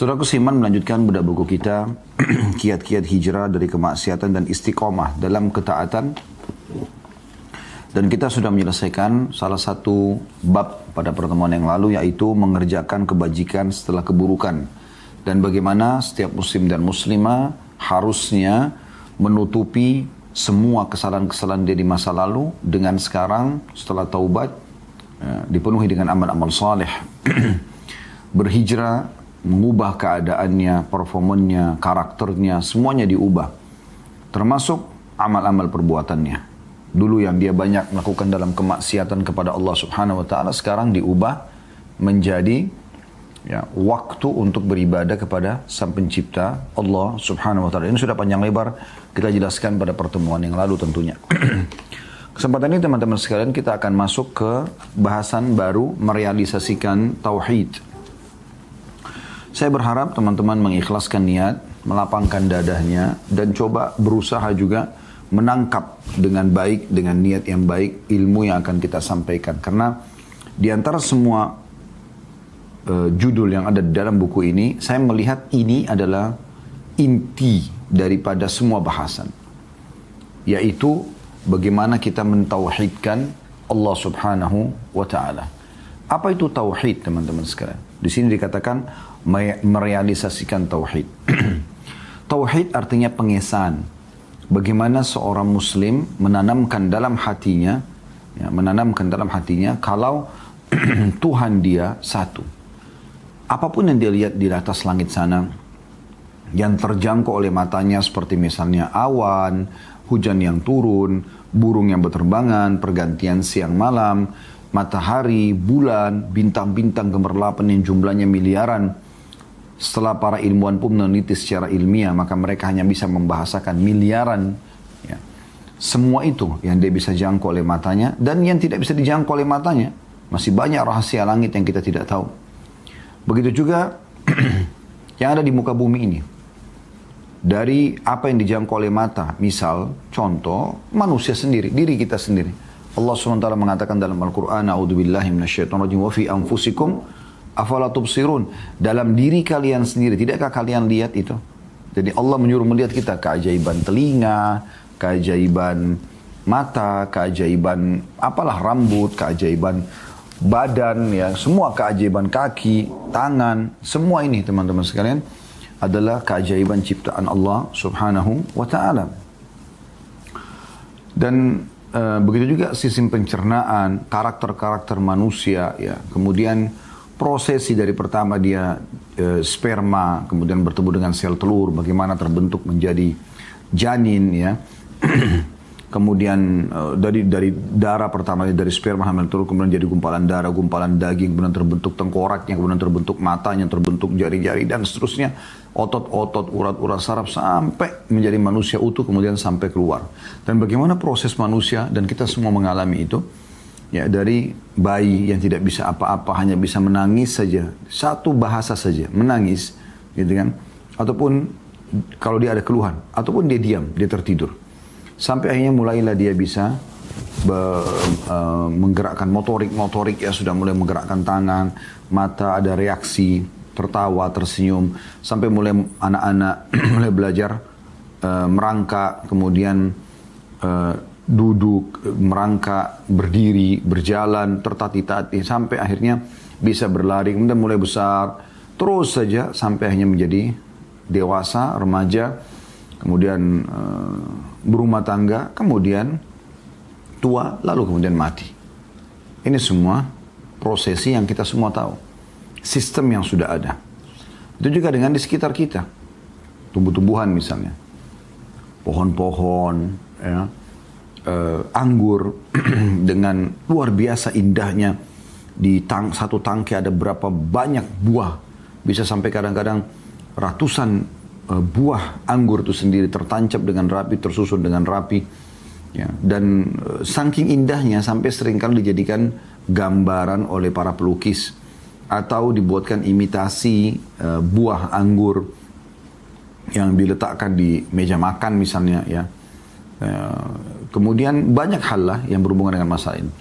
Saudara Siman melanjutkan budak buku kita kiat-kiat hijrah dari kemaksiatan dan istiqomah dalam ketaatan. Dan kita sudah menyelesaikan salah satu bab pada pertemuan yang lalu yaitu mengerjakan kebajikan setelah keburukan. Dan bagaimana setiap muslim dan muslimah harusnya menutupi semua kesalahan-kesalahan dia di masa lalu dengan sekarang setelah taubat ya, dipenuhi dengan amal-amal saleh. Berhijrah mengubah keadaannya, performanya, karakternya, semuanya diubah. Termasuk amal-amal perbuatannya. Dulu yang dia banyak melakukan dalam kemaksiatan kepada Allah Subhanahu wa taala sekarang diubah menjadi ya, waktu untuk beribadah kepada Sang Pencipta Allah Subhanahu wa taala. Ini sudah panjang lebar kita jelaskan pada pertemuan yang lalu tentunya. Kesempatan ini teman-teman sekalian kita akan masuk ke bahasan baru merealisasikan tauhid. Saya berharap teman-teman mengikhlaskan niat, melapangkan dadahnya, dan coba berusaha juga menangkap dengan baik, dengan niat yang baik, ilmu yang akan kita sampaikan. Karena di antara semua uh, judul yang ada di dalam buku ini, saya melihat ini adalah inti daripada semua bahasan. Yaitu bagaimana kita mentauhidkan Allah subhanahu wa ta'ala. Apa itu tauhid teman-teman sekalian? Di sini dikatakan merealisasikan tauhid. tauhid artinya pengesahan. Bagaimana seorang muslim menanamkan dalam hatinya, ya, menanamkan dalam hatinya kalau Tuhan dia satu. Apa pun yang dia lihat di atas langit sana, yang terjangkau oleh matanya seperti misalnya awan, hujan yang turun, burung yang berterbangan, pergantian siang malam, matahari, bulan, bintang-bintang gemerlapan yang jumlahnya miliaran, setelah para ilmuwan pun meneliti secara ilmiah, maka mereka hanya bisa membahasakan miliaran. Ya. Semua itu yang dia bisa jangkau oleh matanya dan yang tidak bisa dijangkau oleh matanya. Masih banyak rahasia langit yang kita tidak tahu. Begitu juga yang ada di muka bumi ini. Dari apa yang dijangkau oleh mata, misal, contoh, manusia sendiri, diri kita sendiri. Allah SWT mengatakan dalam Al-Quran, A'udzubillahi minasyaitonirrajim wa fi anfusikum Afala tubsirun. Dalam diri kalian sendiri, tidakkah kalian lihat itu? Jadi Allah menyuruh melihat kita keajaiban telinga, keajaiban mata, keajaiban apalah rambut, keajaiban badan, ya semua keajaiban kaki, tangan, semua ini teman-teman sekalian adalah keajaiban ciptaan Allah Subhanahu wa taala. Dan e, begitu juga sistem pencernaan, karakter-karakter manusia ya. Kemudian prosesi dari pertama dia e, sperma, kemudian bertemu dengan sel telur, bagaimana terbentuk menjadi janin ya. kemudian e, dari dari darah pertama dari sperma hamil telur kemudian jadi gumpalan darah, gumpalan daging, kemudian terbentuk tengkoraknya, kemudian terbentuk matanya, terbentuk jari-jari dan seterusnya otot-otot, urat-urat saraf sampai menjadi manusia utuh kemudian sampai keluar. Dan bagaimana proses manusia dan kita semua mengalami itu ya dari bayi yang tidak bisa apa-apa hanya bisa menangis saja. Satu bahasa saja menangis gitu kan. Ataupun kalau dia ada keluhan ataupun dia diam dia tertidur. Sampai akhirnya mulailah dia bisa be, uh, menggerakkan motorik motorik ya sudah mulai menggerakkan tangan mata ada reaksi tertawa tersenyum. Sampai mulai anak-anak mulai belajar uh, merangkak kemudian uh, duduk, merangkak, berdiri, berjalan, tertati-tati sampai akhirnya bisa berlari, kemudian mulai besar, terus saja sampai akhirnya menjadi dewasa, remaja, kemudian uh, berumah tangga, kemudian tua, lalu kemudian mati. Ini semua prosesi yang kita semua tahu. Sistem yang sudah ada. Itu juga dengan di sekitar kita. Tumbuh-tumbuhan misalnya. Pohon-pohon, ya, uh, anggur dengan luar biasa indahnya. Di tang satu tangki ada berapa banyak buah. Bisa sampai kadang-kadang ratusan uh, buah anggur itu sendiri tertancap dengan rapi tersusun dengan rapi. Ya dan uh, saking indahnya sampai sering kali dijadikan gambaran oleh para pelukis atau dibuatkan imitasi uh, buah anggur yang diletakkan di meja makan misalnya ya Kemudian banyak hal lah yang berhubungan dengan masalah ini.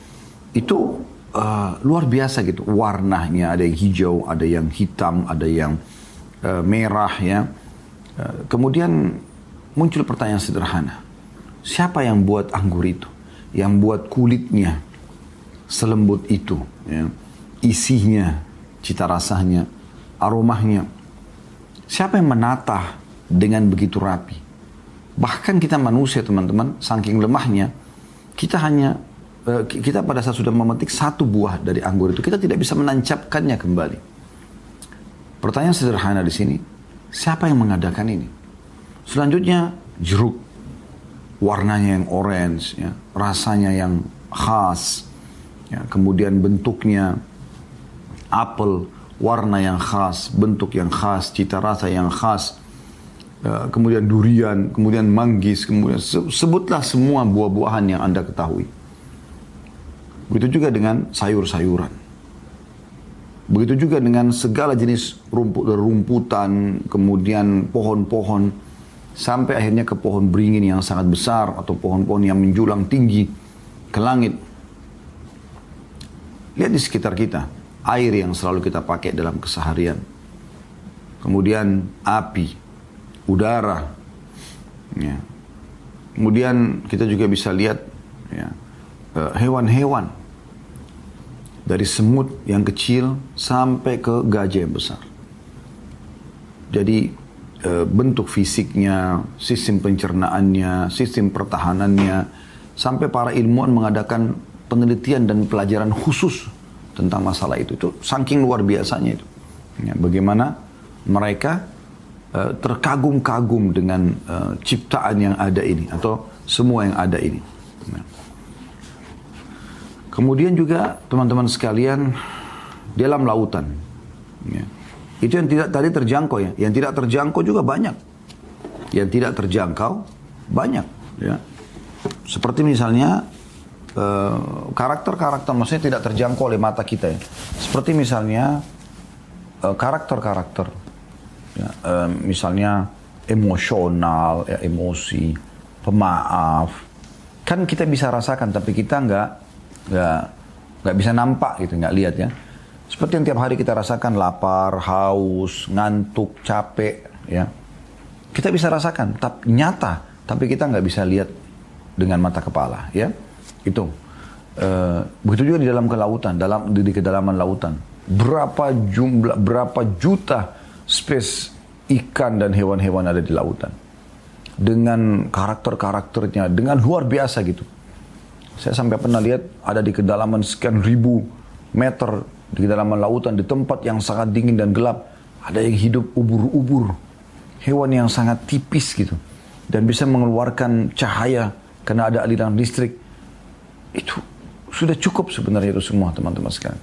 Itu uh, luar biasa gitu. Warnanya ada yang hijau, ada yang hitam, ada yang uh, merah ya. Uh, kemudian muncul pertanyaan sederhana. Siapa yang buat anggur itu? Yang buat kulitnya selembut itu, ya. isinya, cita rasanya, aromanya. Siapa yang menata dengan begitu rapi? Bahkan kita manusia teman-teman, saking lemahnya, kita hanya Eh, kita pada saat sudah memetik satu buah dari anggur itu, kita tidak bisa menancapkannya kembali. Pertanyaan sederhana di sini, siapa yang mengadakan ini? Selanjutnya, jeruk. Warnanya yang orange, ya, rasanya yang khas, ya, kemudian bentuknya apel, warna yang khas, bentuk yang khas, cita rasa yang khas, kemudian durian, kemudian manggis, kemudian sebutlah semua buah-buahan yang Anda ketahui. Begitu juga dengan sayur-sayuran. Begitu juga dengan segala jenis rumput rumputan, kemudian pohon-pohon, sampai akhirnya ke pohon beringin yang sangat besar atau pohon-pohon yang menjulang tinggi ke langit. Lihat di sekitar kita, air yang selalu kita pakai dalam keseharian. Kemudian api, udara. Ya. Kemudian kita juga bisa lihat ya, eh, hewan-hewan dari semut yang kecil sampai ke gajah yang besar. Jadi e, bentuk fisiknya, sistem pencernaannya, sistem pertahanannya, sampai para ilmuwan mengadakan penelitian dan pelajaran khusus tentang masalah itu. Itu saking luar biasanya itu. Ya, bagaimana mereka e, terkagum-kagum dengan e, ciptaan yang ada ini atau semua yang ada ini. Ya. Kemudian juga teman-teman sekalian dalam lautan. Ya. Itu yang tidak tadi terjangkau ya. Yang tidak terjangkau juga banyak. Yang tidak terjangkau banyak. Ya. Seperti misalnya eh, karakter-karakter, uh, maksudnya tidak terjangkau oleh mata kita ya. Seperti misalnya eh, karakter-karakter, uh, ya, uh, misalnya emosional, ya, emosi, pemaaf. Kan kita bisa rasakan, tapi kita nggak nggak nggak bisa nampak gitu, nggak lihat ya. Seperti yang tiap hari kita rasakan lapar, haus, ngantuk, capek, ya. Kita bisa rasakan, tapi nyata, tapi kita nggak bisa lihat dengan mata kepala, ya. Itu. E, begitu juga di dalam kelautan, dalam di, di kedalaman lautan. Berapa jumlah, berapa juta space ikan dan hewan-hewan ada di lautan. Dengan karakter-karakternya, dengan luar biasa gitu. Saya sampai pernah lihat ada di kedalaman sekian ribu meter di kedalaman lautan di tempat yang sangat dingin dan gelap ada yang hidup ubur-ubur hewan yang sangat tipis gitu dan bisa mengeluarkan cahaya karena ada aliran listrik itu sudah cukup sebenarnya itu semua teman-teman sekalian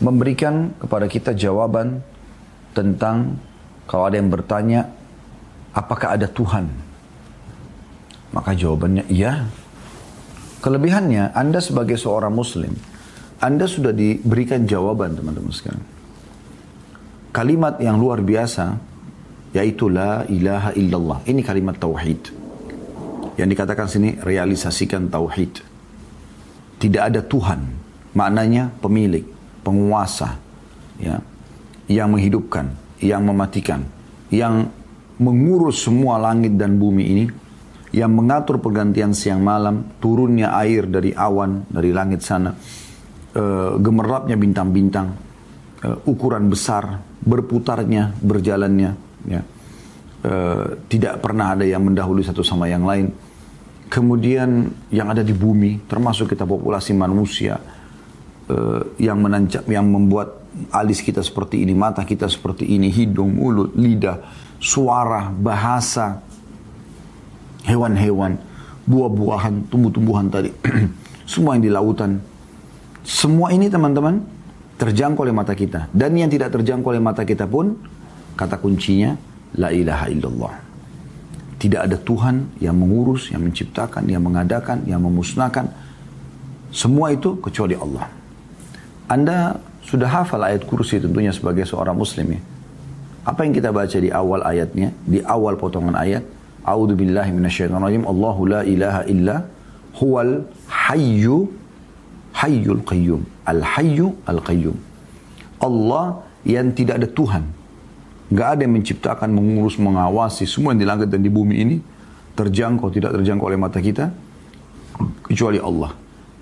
memberikan kepada kita jawaban tentang kalau ada yang bertanya apakah ada Tuhan maka jawabannya iya Kelebihannya, Anda sebagai seorang muslim, Anda sudah diberikan jawaban teman-teman sekalian. Kalimat yang luar biasa, yaitu la ilaha illallah. Ini kalimat tauhid. Yang dikatakan sini, realisasikan tauhid. Tidak ada Tuhan. Maknanya pemilik, penguasa, ya, yang menghidupkan, yang mematikan, yang mengurus semua langit dan bumi ini yang mengatur pergantian siang malam, turunnya air dari awan, dari langit sana, uh, gemerlapnya bintang-bintang, uh, ukuran besar, berputarnya, berjalannya, ya. Uh, tidak pernah ada yang mendahului satu sama yang lain. Kemudian yang ada di bumi, termasuk kita populasi manusia, uh, yang menancap, yang membuat alis kita seperti ini, mata kita seperti ini, hidung, mulut, lidah, suara, bahasa, hewan-hewan, buah-buahan, tumbuh-tumbuhan tadi, semua yang di lautan. Semua ini teman-teman terjangkau oleh mata kita. Dan yang tidak terjangkau oleh mata kita pun, kata kuncinya, La ilaha illallah. Tidak ada Tuhan yang mengurus, yang menciptakan, yang mengadakan, yang memusnahkan. Semua itu kecuali Allah. Anda sudah hafal ayat kursi tentunya sebagai seorang muslim ya. Apa yang kita baca di awal ayatnya, di awal potongan ayat, A'udzu billahi. Allahu la ilaha illa huwal hayyu hayyul qayyum. Al hayyu al qayyum. Allah yang tidak ada Tuhan Gak ada yang menciptakan, mengurus, mengawasi semua yang di langit dan di bumi ini terjangkau, tidak terjangkau oleh mata kita kecuali Allah.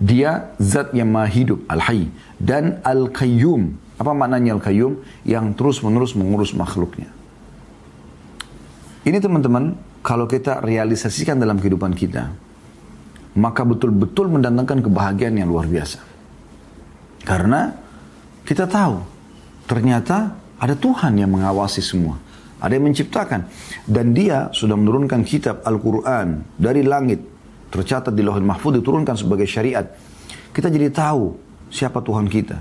Dia zat yang maha hidup, al-hayy dan al-qayyum. Apa maknanya al-qayyum? Yang terus-menerus mengurus makhluknya. Ini teman-teman, kalau kita realisasikan dalam kehidupan kita, maka betul-betul mendatangkan kebahagiaan yang luar biasa. Karena kita tahu, ternyata ada Tuhan yang mengawasi semua. Ada yang menciptakan. Dan dia sudah menurunkan kitab Al-Quran dari langit. Tercatat di Lauhul Mahfud diturunkan sebagai syariat. Kita jadi tahu siapa Tuhan kita.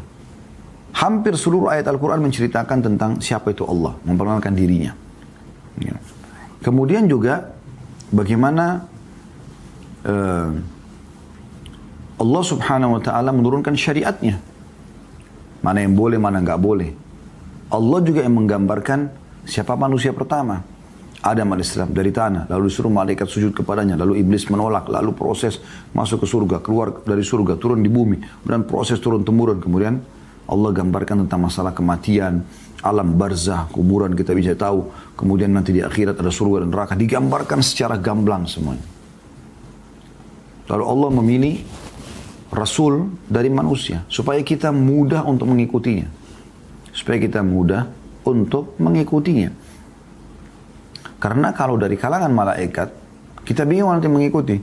Hampir seluruh ayat Al-Quran menceritakan tentang siapa itu Allah. Memperkenalkan dirinya. Ya. Kemudian juga bagaimana uh, Allah subhanahu wa ta'ala menurunkan syariatnya. Mana yang boleh, mana nggak boleh. Allah juga yang menggambarkan siapa manusia pertama. Adam alaihissalam dari tanah, lalu disuruh malaikat sujud kepadanya, lalu iblis menolak, lalu proses masuk ke surga, keluar dari surga, turun di bumi, dan proses turun temurun, kemudian Allah gambarkan tentang masalah kematian, alam barzah, kuburan kita bisa tahu, kemudian nanti di akhirat ada surga dan neraka, digambarkan secara gamblang semuanya. Lalu Allah memilih Rasul dari manusia supaya kita mudah untuk mengikutinya. Supaya kita mudah untuk mengikutinya. Karena kalau dari kalangan malaikat, kita bingung nanti mengikuti.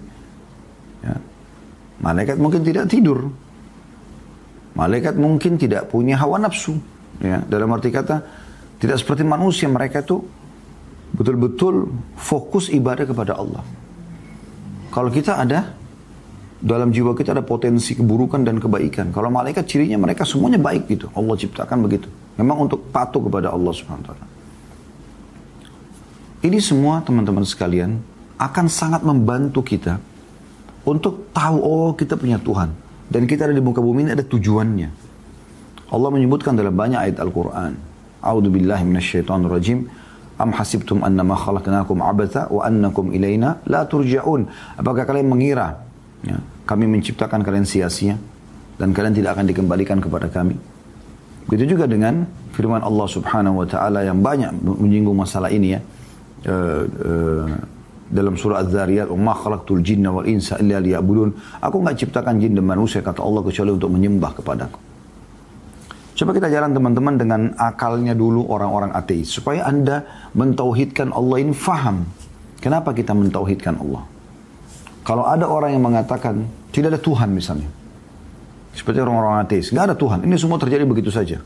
Ya. Malaikat mungkin tidak tidur. Malaikat mungkin tidak punya hawa nafsu. Ya. Dalam arti kata, tidak seperti manusia. Mereka itu betul-betul fokus ibadah kepada Allah. Kalau kita ada dalam jiwa kita ada potensi keburukan dan kebaikan. Kalau malaikat cirinya mereka semuanya baik gitu. Allah ciptakan begitu. Memang untuk patuh kepada Allah Subhanahu wa taala. Ini semua teman-teman sekalian akan sangat membantu kita untuk tahu oh kita punya Tuhan dan kita ada di muka bumi ini ada tujuannya. Allah menyebutkan dalam banyak ayat Al-Qur'an. A'udzu billahi minasyaitonir rajim. Am hasibtum annama khalaqnakum abatha wa annakum ilaina la turja'un. Apakah kalian mengira Ya, kami menciptakan kalian sia-sia dan kalian tidak akan dikembalikan kepada kami. Begitu juga dengan firman Allah Subhanahu wa taala yang banyak menyinggung masalah ini ya. Uh, uh, dalam surah Az-Zariyat, "Umma khalaqtul jinna wal insa illa liya'budun." Aku enggak ciptakan jin dan manusia kata Allah kecuali untuk menyembah kepadaku. Coba kita jalan teman-teman dengan akalnya dulu orang-orang ateis supaya Anda mentauhidkan Allah ini faham. Kenapa kita mentauhidkan Allah? Kalau ada orang yang mengatakan tidak ada Tuhan misalnya. Seperti orang-orang ateis. Nggak ada Tuhan. Ini semua terjadi begitu saja.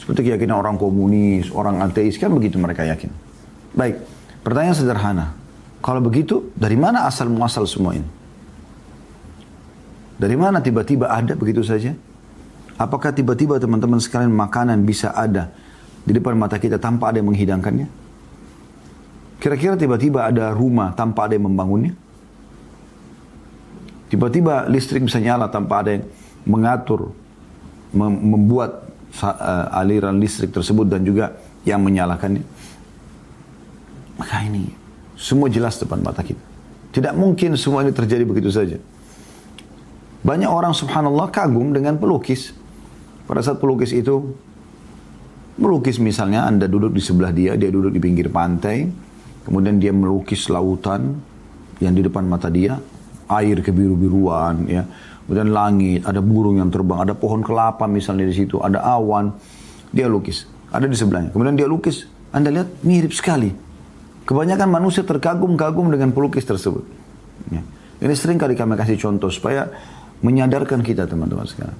Seperti keyakinan orang komunis, orang ateis. Kan begitu mereka yakin. Baik. Pertanyaan sederhana. Kalau begitu, dari mana asal muasal semua ini? Dari mana tiba-tiba ada begitu saja? Apakah tiba-tiba teman-teman sekalian makanan bisa ada di depan mata kita tanpa ada yang menghidangkannya? Kira-kira tiba-tiba ada rumah tanpa ada yang membangunnya? Tiba-tiba listrik bisa nyala tanpa ada yang mengatur, mem membuat uh, aliran listrik tersebut dan juga yang menyalakannya. Maka ini semua jelas depan mata kita. Tidak mungkin semua ini terjadi begitu saja. Banyak orang subhanallah kagum dengan pelukis. Pada saat pelukis itu melukis misalnya Anda duduk di sebelah dia, dia duduk di pinggir pantai, kemudian dia melukis lautan yang di depan mata dia, air kebiru-biruan ya kemudian langit ada burung yang terbang ada pohon kelapa misalnya di situ ada awan dia lukis ada di sebelahnya kemudian dia lukis anda lihat mirip sekali kebanyakan manusia terkagum-kagum dengan pelukis tersebut ya. ini sering kali kami kasih contoh supaya menyadarkan kita teman-teman sekarang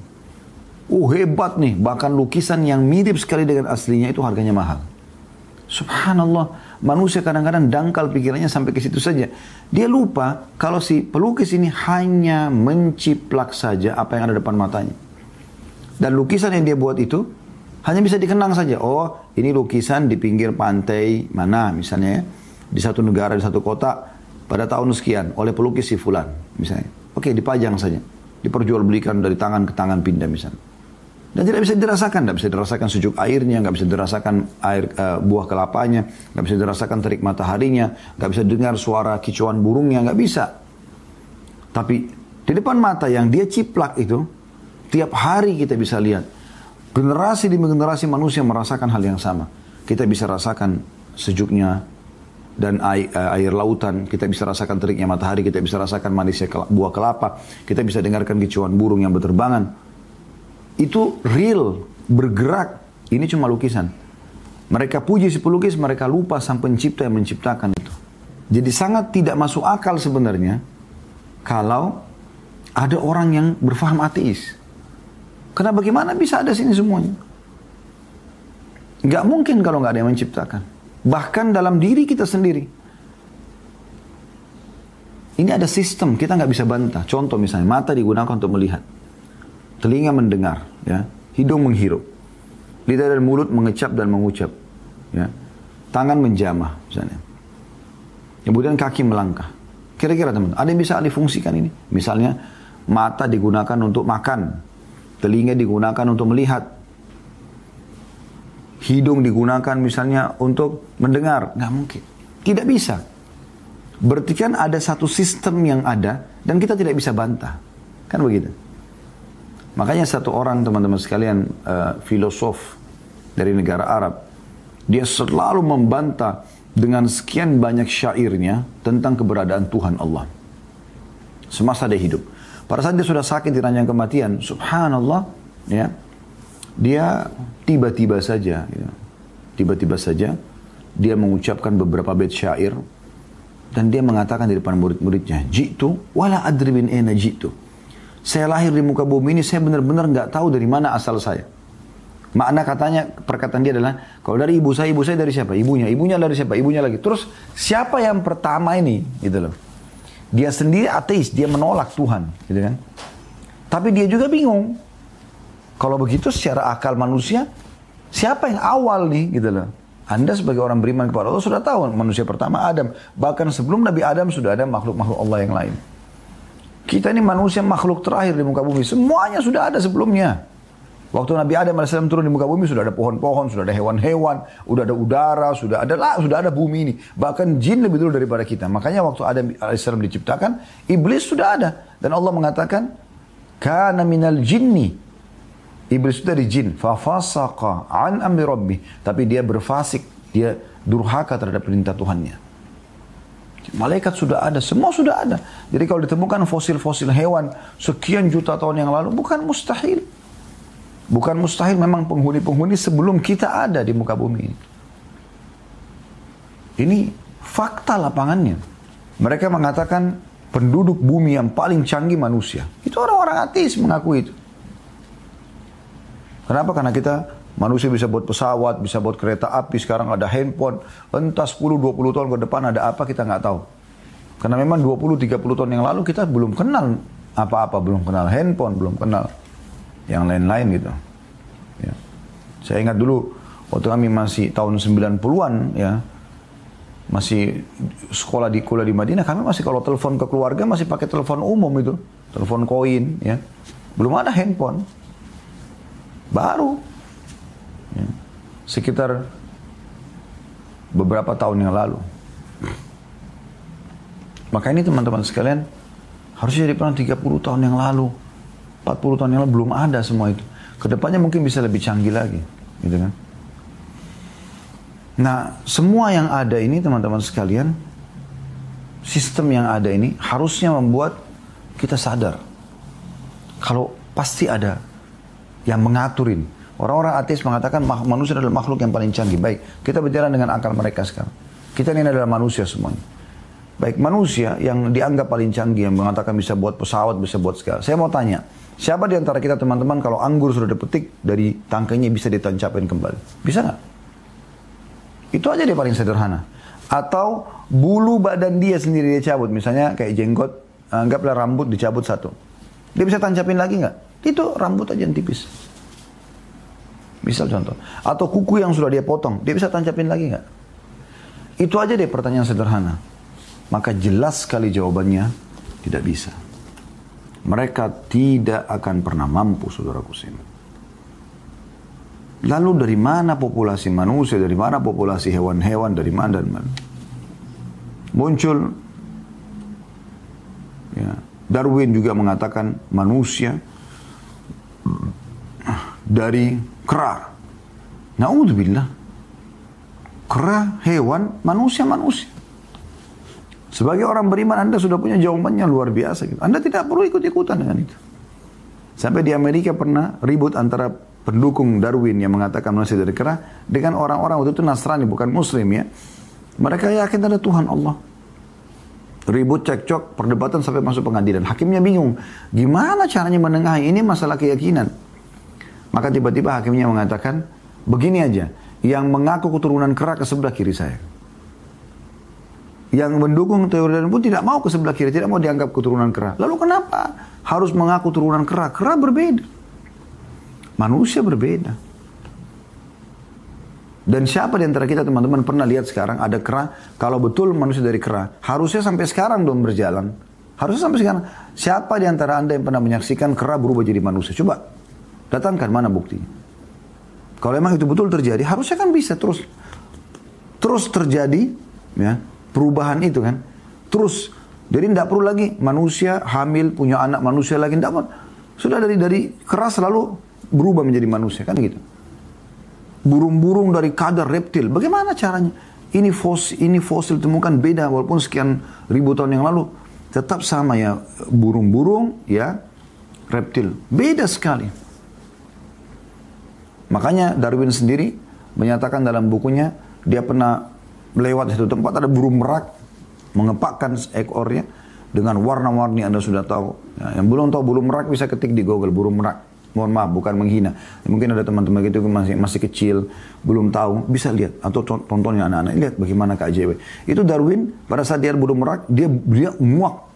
uh hebat nih bahkan lukisan yang mirip sekali dengan aslinya itu harganya mahal subhanallah Manusia kadang-kadang dangkal pikirannya sampai ke situ saja. Dia lupa kalau si pelukis ini hanya menciplak saja apa yang ada depan matanya. Dan lukisan yang dia buat itu hanya bisa dikenang saja. Oh, ini lukisan di pinggir pantai mana misalnya ya. Di satu negara, di satu kota pada tahun sekian oleh pelukis si fulan misalnya. Oke, dipajang saja. Diperjualbelikan dari tangan ke tangan pindah misalnya. Dan tidak bisa dirasakan, tidak bisa dirasakan sejuk airnya, nggak bisa dirasakan air uh, buah kelapanya, nggak bisa dirasakan terik mataharinya, nggak bisa dengar suara kicauan burungnya, nggak bisa. Tapi di depan mata yang dia ciplak itu, tiap hari kita bisa lihat generasi demi generasi manusia merasakan hal yang sama. kita bisa rasakan sejuknya dan air, air lautan, kita bisa rasakan teriknya matahari, kita bisa rasakan manisnya buah kelapa, kita bisa dengarkan kicauan burung yang berterbangan. Itu real, bergerak. Ini cuma lukisan. Mereka puji si pelukis, mereka lupa sang pencipta yang menciptakan itu. Jadi sangat tidak masuk akal sebenarnya kalau ada orang yang berfaham ateis. Karena bagaimana bisa ada sini semuanya? Gak mungkin kalau nggak ada yang menciptakan. Bahkan dalam diri kita sendiri. Ini ada sistem, kita nggak bisa bantah. Contoh misalnya, mata digunakan untuk melihat. Telinga mendengar, ya. hidung menghirup. Lidah dan mulut mengecap dan mengucap. Ya. Tangan menjamah, misalnya. Kemudian kaki melangkah. Kira-kira teman, ada yang bisa difungsikan ini? Misalnya, mata digunakan untuk makan. Telinga digunakan untuk melihat hidung digunakan misalnya untuk mendengar. Nggak mungkin. Tidak bisa. Berarti kan ada satu sistem yang ada dan kita tidak bisa bantah. Kan begitu. Makanya satu orang teman-teman sekalian uh, filosof dari negara Arab. Dia selalu membantah dengan sekian banyak syairnya tentang keberadaan Tuhan Allah. Semasa dia hidup. Pada saat dia sudah sakit di ranjang kematian, subhanallah, ya, dia tiba-tiba saja, ya, tiba-tiba saja dia mengucapkan beberapa bait syair dan dia mengatakan di depan murid-muridnya, jitu wala adri bin ena jitu. Saya lahir di muka bumi ini, saya benar-benar nggak tahu dari mana asal saya. Makna katanya, perkataan dia adalah, kalau dari ibu saya, ibu saya dari siapa? Ibunya. Ibunya dari siapa? Ibunya lagi. Terus, siapa yang pertama ini? Gitu loh. Dia sendiri ateis, dia menolak Tuhan. Gitu kan. Tapi dia juga bingung. Kalau begitu secara akal manusia, siapa yang awal nih gitu loh. Anda sebagai orang beriman kepada Allah sudah tahu manusia pertama Adam. Bahkan sebelum Nabi Adam sudah ada makhluk-makhluk Allah yang lain. Kita ini manusia makhluk terakhir di muka bumi. Semuanya sudah ada sebelumnya. Waktu Nabi Adam AS turun di muka bumi sudah ada pohon-pohon, sudah ada hewan-hewan, sudah ada udara, sudah ada lah, sudah ada bumi ini. Bahkan jin lebih dulu daripada kita. Makanya waktu Adam AS diciptakan, iblis sudah ada. Dan Allah mengatakan, Kana minal jinni Iblis itu dari jin. Fafasaqa an amri rabbi. Tapi dia berfasik. Dia durhaka terhadap perintah Tuhannya. Malaikat sudah ada, semua sudah ada. Jadi kalau ditemukan fosil-fosil hewan sekian juta tahun yang lalu, bukan mustahil. Bukan mustahil memang penghuni-penghuni sebelum kita ada di muka bumi ini. Ini fakta lapangannya. Mereka mengatakan penduduk bumi yang paling canggih manusia. Itu orang-orang ateis mengaku itu. Kenapa? Karena kita manusia bisa buat pesawat, bisa buat kereta api, sekarang ada handphone. Entah 10-20 tahun ke depan ada apa kita nggak tahu. Karena memang 20-30 tahun yang lalu kita belum kenal apa-apa, belum kenal handphone, belum kenal yang lain-lain gitu. Ya. Saya ingat dulu waktu kami masih tahun 90-an ya, masih sekolah di kuliah di Madinah, kami masih kalau telepon ke keluarga masih pakai telepon umum itu, telepon koin ya. Belum ada handphone. Baru. Ya. Sekitar beberapa tahun yang lalu. Maka ini teman-teman sekalian, harusnya jadi pernah 30 tahun yang lalu. 40 tahun yang lalu belum ada semua itu. Ke depannya mungkin bisa lebih canggih lagi. Gitu kan. Nah, semua yang ada ini teman-teman sekalian, sistem yang ada ini harusnya membuat kita sadar. Kalau pasti ada yang mengaturin. Orang-orang ateis mengatakan manusia adalah makhluk yang paling canggih. Baik, kita bicara dengan akal mereka sekarang. Kita ini adalah manusia semuanya. Baik, manusia yang dianggap paling canggih, yang mengatakan bisa buat pesawat, bisa buat segala. Saya mau tanya, siapa di antara kita teman-teman kalau anggur sudah dipetik dari tangkainya bisa ditancapin kembali? Bisa nggak? Itu aja dia paling sederhana. Atau bulu badan dia sendiri dia cabut. Misalnya kayak jenggot, anggaplah rambut dicabut satu. Dia bisa tancapin lagi nggak? Itu rambut aja yang tipis. Misal contoh. Atau kuku yang sudah dia potong, dia bisa tancapin lagi nggak? Itu aja deh pertanyaan sederhana. Maka jelas sekali jawabannya, tidak bisa. Mereka tidak akan pernah mampu, saudaraku sini. Lalu dari mana populasi manusia, dari mana populasi hewan-hewan, dari mana dan mana? Muncul ya, Darwin juga mengatakan manusia dari kera. Naudzubillah. Kera, hewan, manusia, manusia. Sebagai orang beriman Anda sudah punya jawabannya luar biasa. Gitu. Anda tidak perlu ikut-ikutan dengan itu. Sampai di Amerika pernah ribut antara pendukung Darwin yang mengatakan manusia dari kera dengan orang-orang waktu itu Nasrani bukan Muslim ya. Mereka yakin ada Tuhan Allah. Ribut, cekcok, perdebatan sampai masuk pengadilan. Hakimnya bingung. Gimana caranya menengahi? Ini masalah keyakinan. Maka tiba-tiba hakimnya mengatakan, begini aja. Yang mengaku keturunan kera ke sebelah kiri saya. Yang mendukung teori dan pun tidak mau ke sebelah kiri, tidak mau dianggap keturunan kera. Lalu kenapa harus mengaku keturunan kera? Kera berbeda. Manusia berbeda. Dan siapa di antara kita teman-teman pernah lihat sekarang ada kera, kalau betul manusia dari kera, harusnya sampai sekarang dong berjalan. Harusnya sampai sekarang. Siapa di antara anda yang pernah menyaksikan kera berubah jadi manusia? Coba datangkan mana buktinya. Kalau emang itu betul terjadi, harusnya kan bisa terus terus terjadi ya perubahan itu kan. Terus jadi tidak perlu lagi manusia hamil punya anak manusia lagi tidak sudah dari dari keras selalu berubah menjadi manusia kan gitu burung-burung dari kadar reptil. Bagaimana caranya? Ini fosil, ini fosil temukan beda walaupun sekian ribu tahun yang lalu tetap sama ya burung-burung ya reptil. Beda sekali. Makanya Darwin sendiri menyatakan dalam bukunya dia pernah melewat satu tempat ada burung merak mengepakkan ekornya dengan warna-warni Anda sudah tahu. Ya, yang belum tahu burung merak bisa ketik di Google burung merak. Mohon maaf bukan menghina. Mungkin ada teman-teman gitu masih masih kecil belum tahu bisa lihat. Atau tontonnya anak-anak lihat bagaimana KJW itu Darwin pada saat dia burung merak dia dia muak.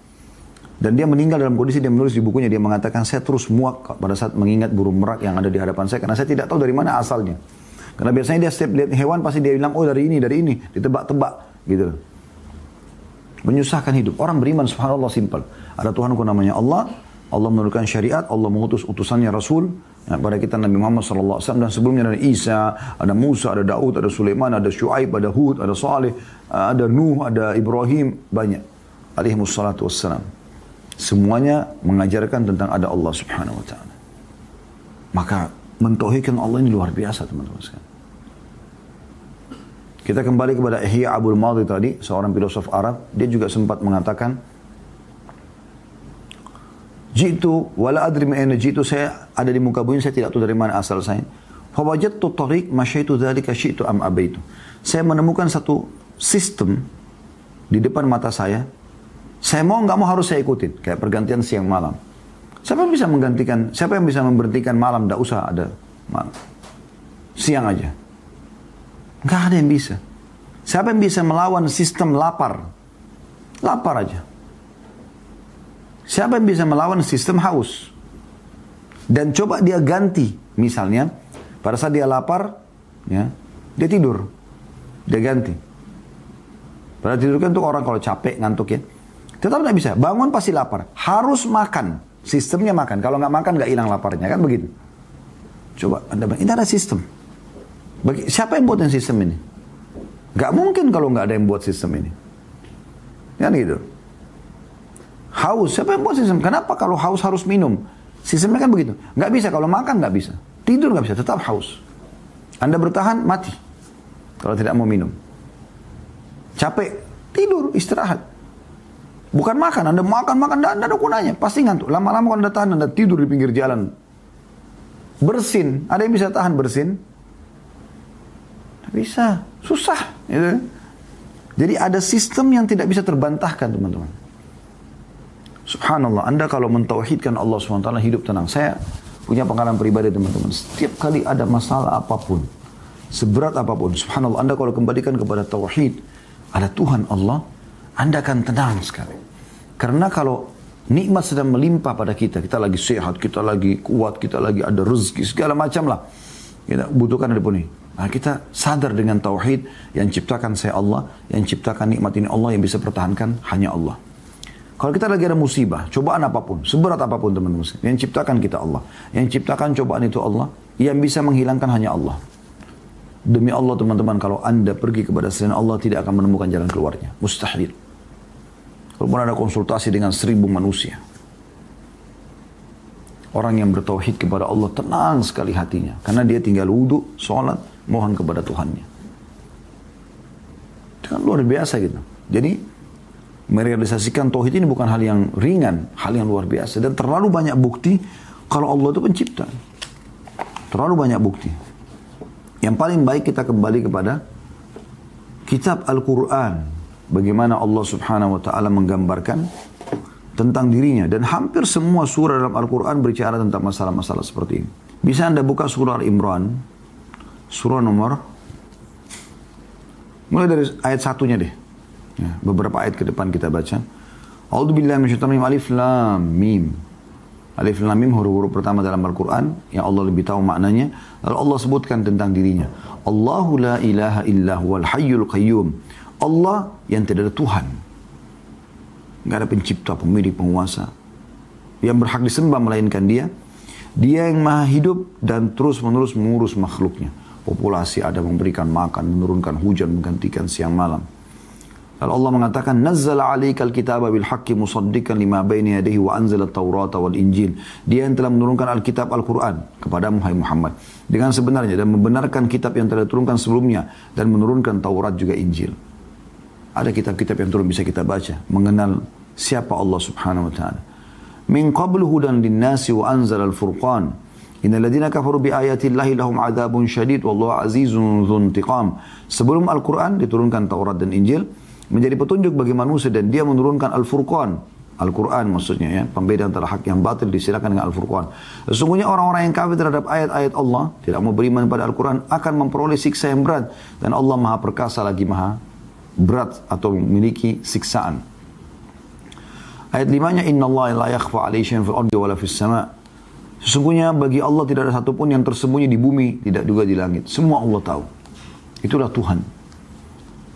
Dan dia meninggal dalam kondisi dia menulis di bukunya dia mengatakan saya terus muak pada saat mengingat burung merak yang ada di hadapan saya karena saya tidak tahu dari mana asalnya karena biasanya dia setiap lihat hewan pasti dia bilang oh dari ini dari ini ditebak-tebak gitu menyusahkan hidup orang beriman subhanallah simpel ada Tuhanku namanya Allah Allah menurunkan syariat, Allah mengutus utusannya Rasul ya, pada kita Nabi Muhammad SAW dan sebelumnya ada Isa, ada Musa, ada Daud, ada Sulaiman, ada Shu'aib, ada Hud, ada Saleh, ada Nuh, ada Ibrahim, banyak. Alaihi wassalatu wassalam. Semuanya mengajarkan tentang ada Allah Subhanahu wa taala. Maka mentauhidkan Allah ini luar biasa teman-teman sekalian. Kita kembali kepada Ihya Abdul Madi tadi, seorang filosof Arab, dia juga sempat mengatakan Jitu wala adri ma'ina jitu saya ada di muka bumi saya tidak tahu dari mana asal saya. Fawajadtu tariq masyaitu dzalika syi'tu am abaitu. Saya menemukan satu sistem di depan mata saya. Saya mau nggak mau harus saya ikutin kayak pergantian siang malam. Siapa yang bisa menggantikan? Siapa yang bisa memberhentikan malam? Tidak usah ada malam. Siang aja. Nggak ada yang bisa. Siapa yang bisa melawan sistem lapar? Lapar aja. Siapa yang bisa melawan sistem haus? Dan coba dia ganti, misalnya pada saat dia lapar, ya, dia tidur, dia ganti. Pada tidur kan tuh orang kalau capek ngantuk ya, tetap tidak bisa. Bangun pasti lapar, harus makan. Sistemnya makan. Kalau nggak makan nggak hilang laparnya kan begitu. Coba anda ini ada sistem. Bagi, siapa yang buat sistem ini? Gak mungkin kalau nggak ada yang buat sistem ini. Kan gitu. Haus, siapa yang buat sistem? Kenapa kalau haus harus minum? Sistemnya kan begitu. Nggak bisa, kalau makan nggak bisa. Tidur nggak bisa, tetap haus. Anda bertahan, mati. Kalau tidak mau minum. Capek, tidur, istirahat. Bukan makan, Anda makan, makan, Anda ada gunanya. Pasti ngantuk. Lama-lama kalau Anda tahan, Anda tidur di pinggir jalan. Bersin, ada yang bisa tahan bersin? Bisa, susah. Gitu. Jadi ada sistem yang tidak bisa terbantahkan teman-teman. Subhanallah, Anda kalau mentauhidkan Allah SWT hidup tenang. Saya punya pengalaman pribadi teman-teman. Setiap kali ada masalah apa pun, seberat apa pun, subhanallah, Anda kalau kembalikan kepada tauhid, ada Tuhan Allah, Anda akan tenang sekali. Karena kalau nikmat sedang melimpah pada kita, kita lagi sehat, kita lagi kuat, kita lagi ada rezeki, segala macam lah. Kita butuhkan ada pun ini. Nah, kita sadar dengan tauhid yang ciptakan saya Allah, yang ciptakan nikmat ini Allah, yang bisa pertahankan hanya Allah. Kalau kita lagi ada musibah, cobaan apa pun, seberat apa pun teman-teman, yang ciptakan kita Allah. Yang ciptakan cobaan itu Allah, yang bisa menghilangkan hanya Allah. Demi Allah teman-teman, kalau anda pergi kepada selain Allah tidak akan menemukan jalan keluarnya. Mustahil. Walaupun ada konsultasi dengan seribu manusia. Orang yang bertauhid kepada Allah tenang sekali hatinya. Karena dia tinggal wudhu, sholat, mohon kepada Tuhannya. Itu kan luar biasa gitu. Jadi merealisasikan tauhid ini bukan hal yang ringan, hal yang luar biasa dan terlalu banyak bukti kalau Allah itu pencipta. Terlalu banyak bukti. Yang paling baik kita kembali kepada kitab Al-Quran. Bagaimana Allah subhanahu wa ta'ala menggambarkan tentang dirinya. Dan hampir semua surah dalam Al-Quran berbicara tentang masalah-masalah seperti ini. Bisa anda buka surah Al-Imran. Surah nomor. Mulai dari ayat satunya deh. Ya, beberapa ayat ke depan kita baca. A'udzubillahi minasyaitonir alif lam mim. Alif lam mim huruf-huruf pertama dalam Al-Quran yang Allah lebih tahu maknanya. Lalu Allah sebutkan tentang dirinya. Allahu la ilaha illa huwal hayyul qayyum. Allah yang tidak ada Tuhan. Nggak ada pencipta, pemilik, penguasa. Yang berhak disembah melainkan dia. Dia yang maha hidup dan terus menerus mengurus makhluknya. Populasi ada memberikan makan, menurunkan hujan, menggantikan siang malam. Lalu Allah mengatakan, Nazzala alaikal kitaba bil haqqi lima baini yadayhi wa anzala taurata wal injil. Dia yang telah menurunkan Alkitab Al-Quran kepada Muhammad. Dengan sebenarnya dan membenarkan kitab yang telah diturunkan sebelumnya dan menurunkan Taurat juga Injil. Ada kitab-kitab yang turun bisa kita baca. Mengenal siapa Allah subhanahu wa ta'ala. Min qablu hudan linnasi wa anzala al-furqan. Innal ladina kafaru bi ayati Allahi lahum adzabun syadid wallahu azizun dzuntiqam. Sebelum Al-Quran diturunkan Taurat dan Injil, menjadi petunjuk bagi manusia dan dia menurunkan Al-Furqan. Al-Quran maksudnya ya, pembeda antara hak yang batil disilakan dengan Al-Furqan. Sesungguhnya orang-orang yang kafir terhadap ayat-ayat Allah, tidak mau beriman pada Al-Quran, akan memperoleh siksa yang berat. Dan Allah maha perkasa lagi maha berat atau memiliki siksaan. Ayat limanya, Inna Allah la yakhfa alaihi fil ardi wala fis sama' Sesungguhnya bagi Allah tidak ada satupun yang tersembunyi di bumi, tidak juga di langit. Semua Allah tahu. Itulah Tuhan.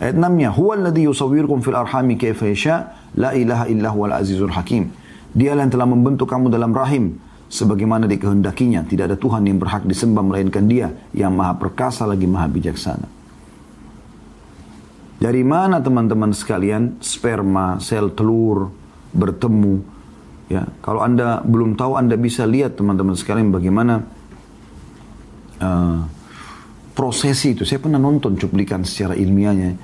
Ayat 6-nya, huwa alladhi yusawwirkum fil arhami kaifa yasha, la ilaha illa huwal azizul hakim. Dialah yang telah membentuk kamu dalam rahim sebagaimana dikehendakinya. Tidak ada Tuhan yang berhak disembah melainkan Dia yang Maha perkasa lagi Maha bijaksana. Dari mana teman-teman sekalian sperma, sel telur bertemu? Ya, kalau Anda belum tahu Anda bisa lihat teman-teman sekalian bagaimana uh, prosesi itu. Saya pernah nonton cuplikan secara ilmiahnya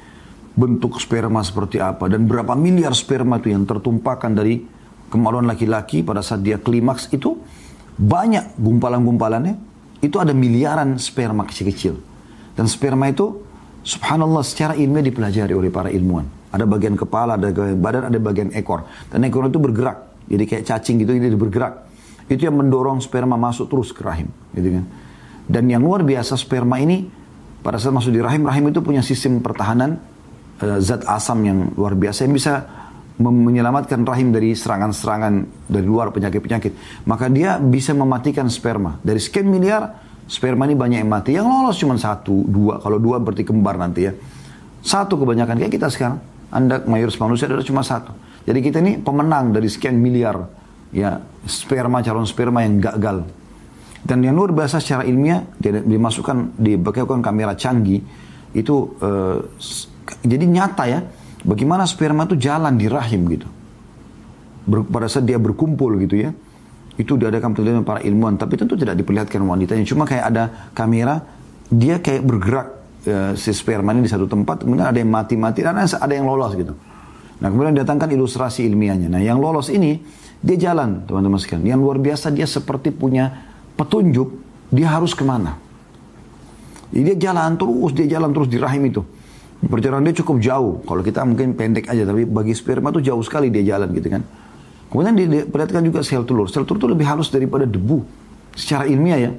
bentuk sperma seperti apa dan berapa miliar sperma itu yang tertumpahkan dari kemaluan laki-laki pada saat dia klimaks itu banyak gumpalan-gumpalannya itu ada miliaran sperma kecil-kecil. Dan sperma itu subhanallah secara ilmiah dipelajari oleh para ilmuwan. Ada bagian kepala ada bagian badan ada bagian ekor. Dan ekor itu bergerak jadi kayak cacing gitu jadi bergerak itu yang mendorong sperma masuk terus ke rahim gitu kan dan yang luar biasa sperma ini pada saat masuk di rahim rahim itu punya sistem pertahanan uh, zat asam yang luar biasa yang bisa menyelamatkan rahim dari serangan-serangan dari luar penyakit-penyakit. Maka dia bisa mematikan sperma. Dari sekian miliar, sperma ini banyak yang mati. Yang lolos cuma satu, dua. Kalau dua berarti kembar nanti ya. Satu kebanyakan. Kayak kita sekarang. Anda mayoritas manusia adalah cuma satu. Jadi kita ini pemenang dari sekian miliar ya sperma, calon sperma yang gagal. Dan yang luar biasa secara ilmiah, dimasukkan, dipakai kamera canggih, itu uh, jadi nyata ya, bagaimana sperma itu jalan di rahim gitu. Ber, pada saat dia berkumpul gitu ya, itu diadakan penelitian para ilmuwan, tapi tentu tidak diperlihatkan wanitanya. Cuma kayak ada kamera, dia kayak bergerak e, si sperma ini di satu tempat, kemudian ada yang mati-mati, dan ada yang lolos gitu. Nah kemudian datangkan ilustrasi ilmiahnya. Nah yang lolos ini, dia jalan teman-teman sekalian. Yang luar biasa dia seperti punya petunjuk, dia harus ke mana. Jadi dia jalan terus, dia jalan terus di rahim itu. Perjalanan dia cukup jauh. Kalau kita mungkin pendek aja, tapi bagi sperma itu jauh sekali dia jalan gitu kan. Kemudian diperlihatkan juga sel telur. Sel telur itu lebih halus daripada debu. Secara ilmiah ya.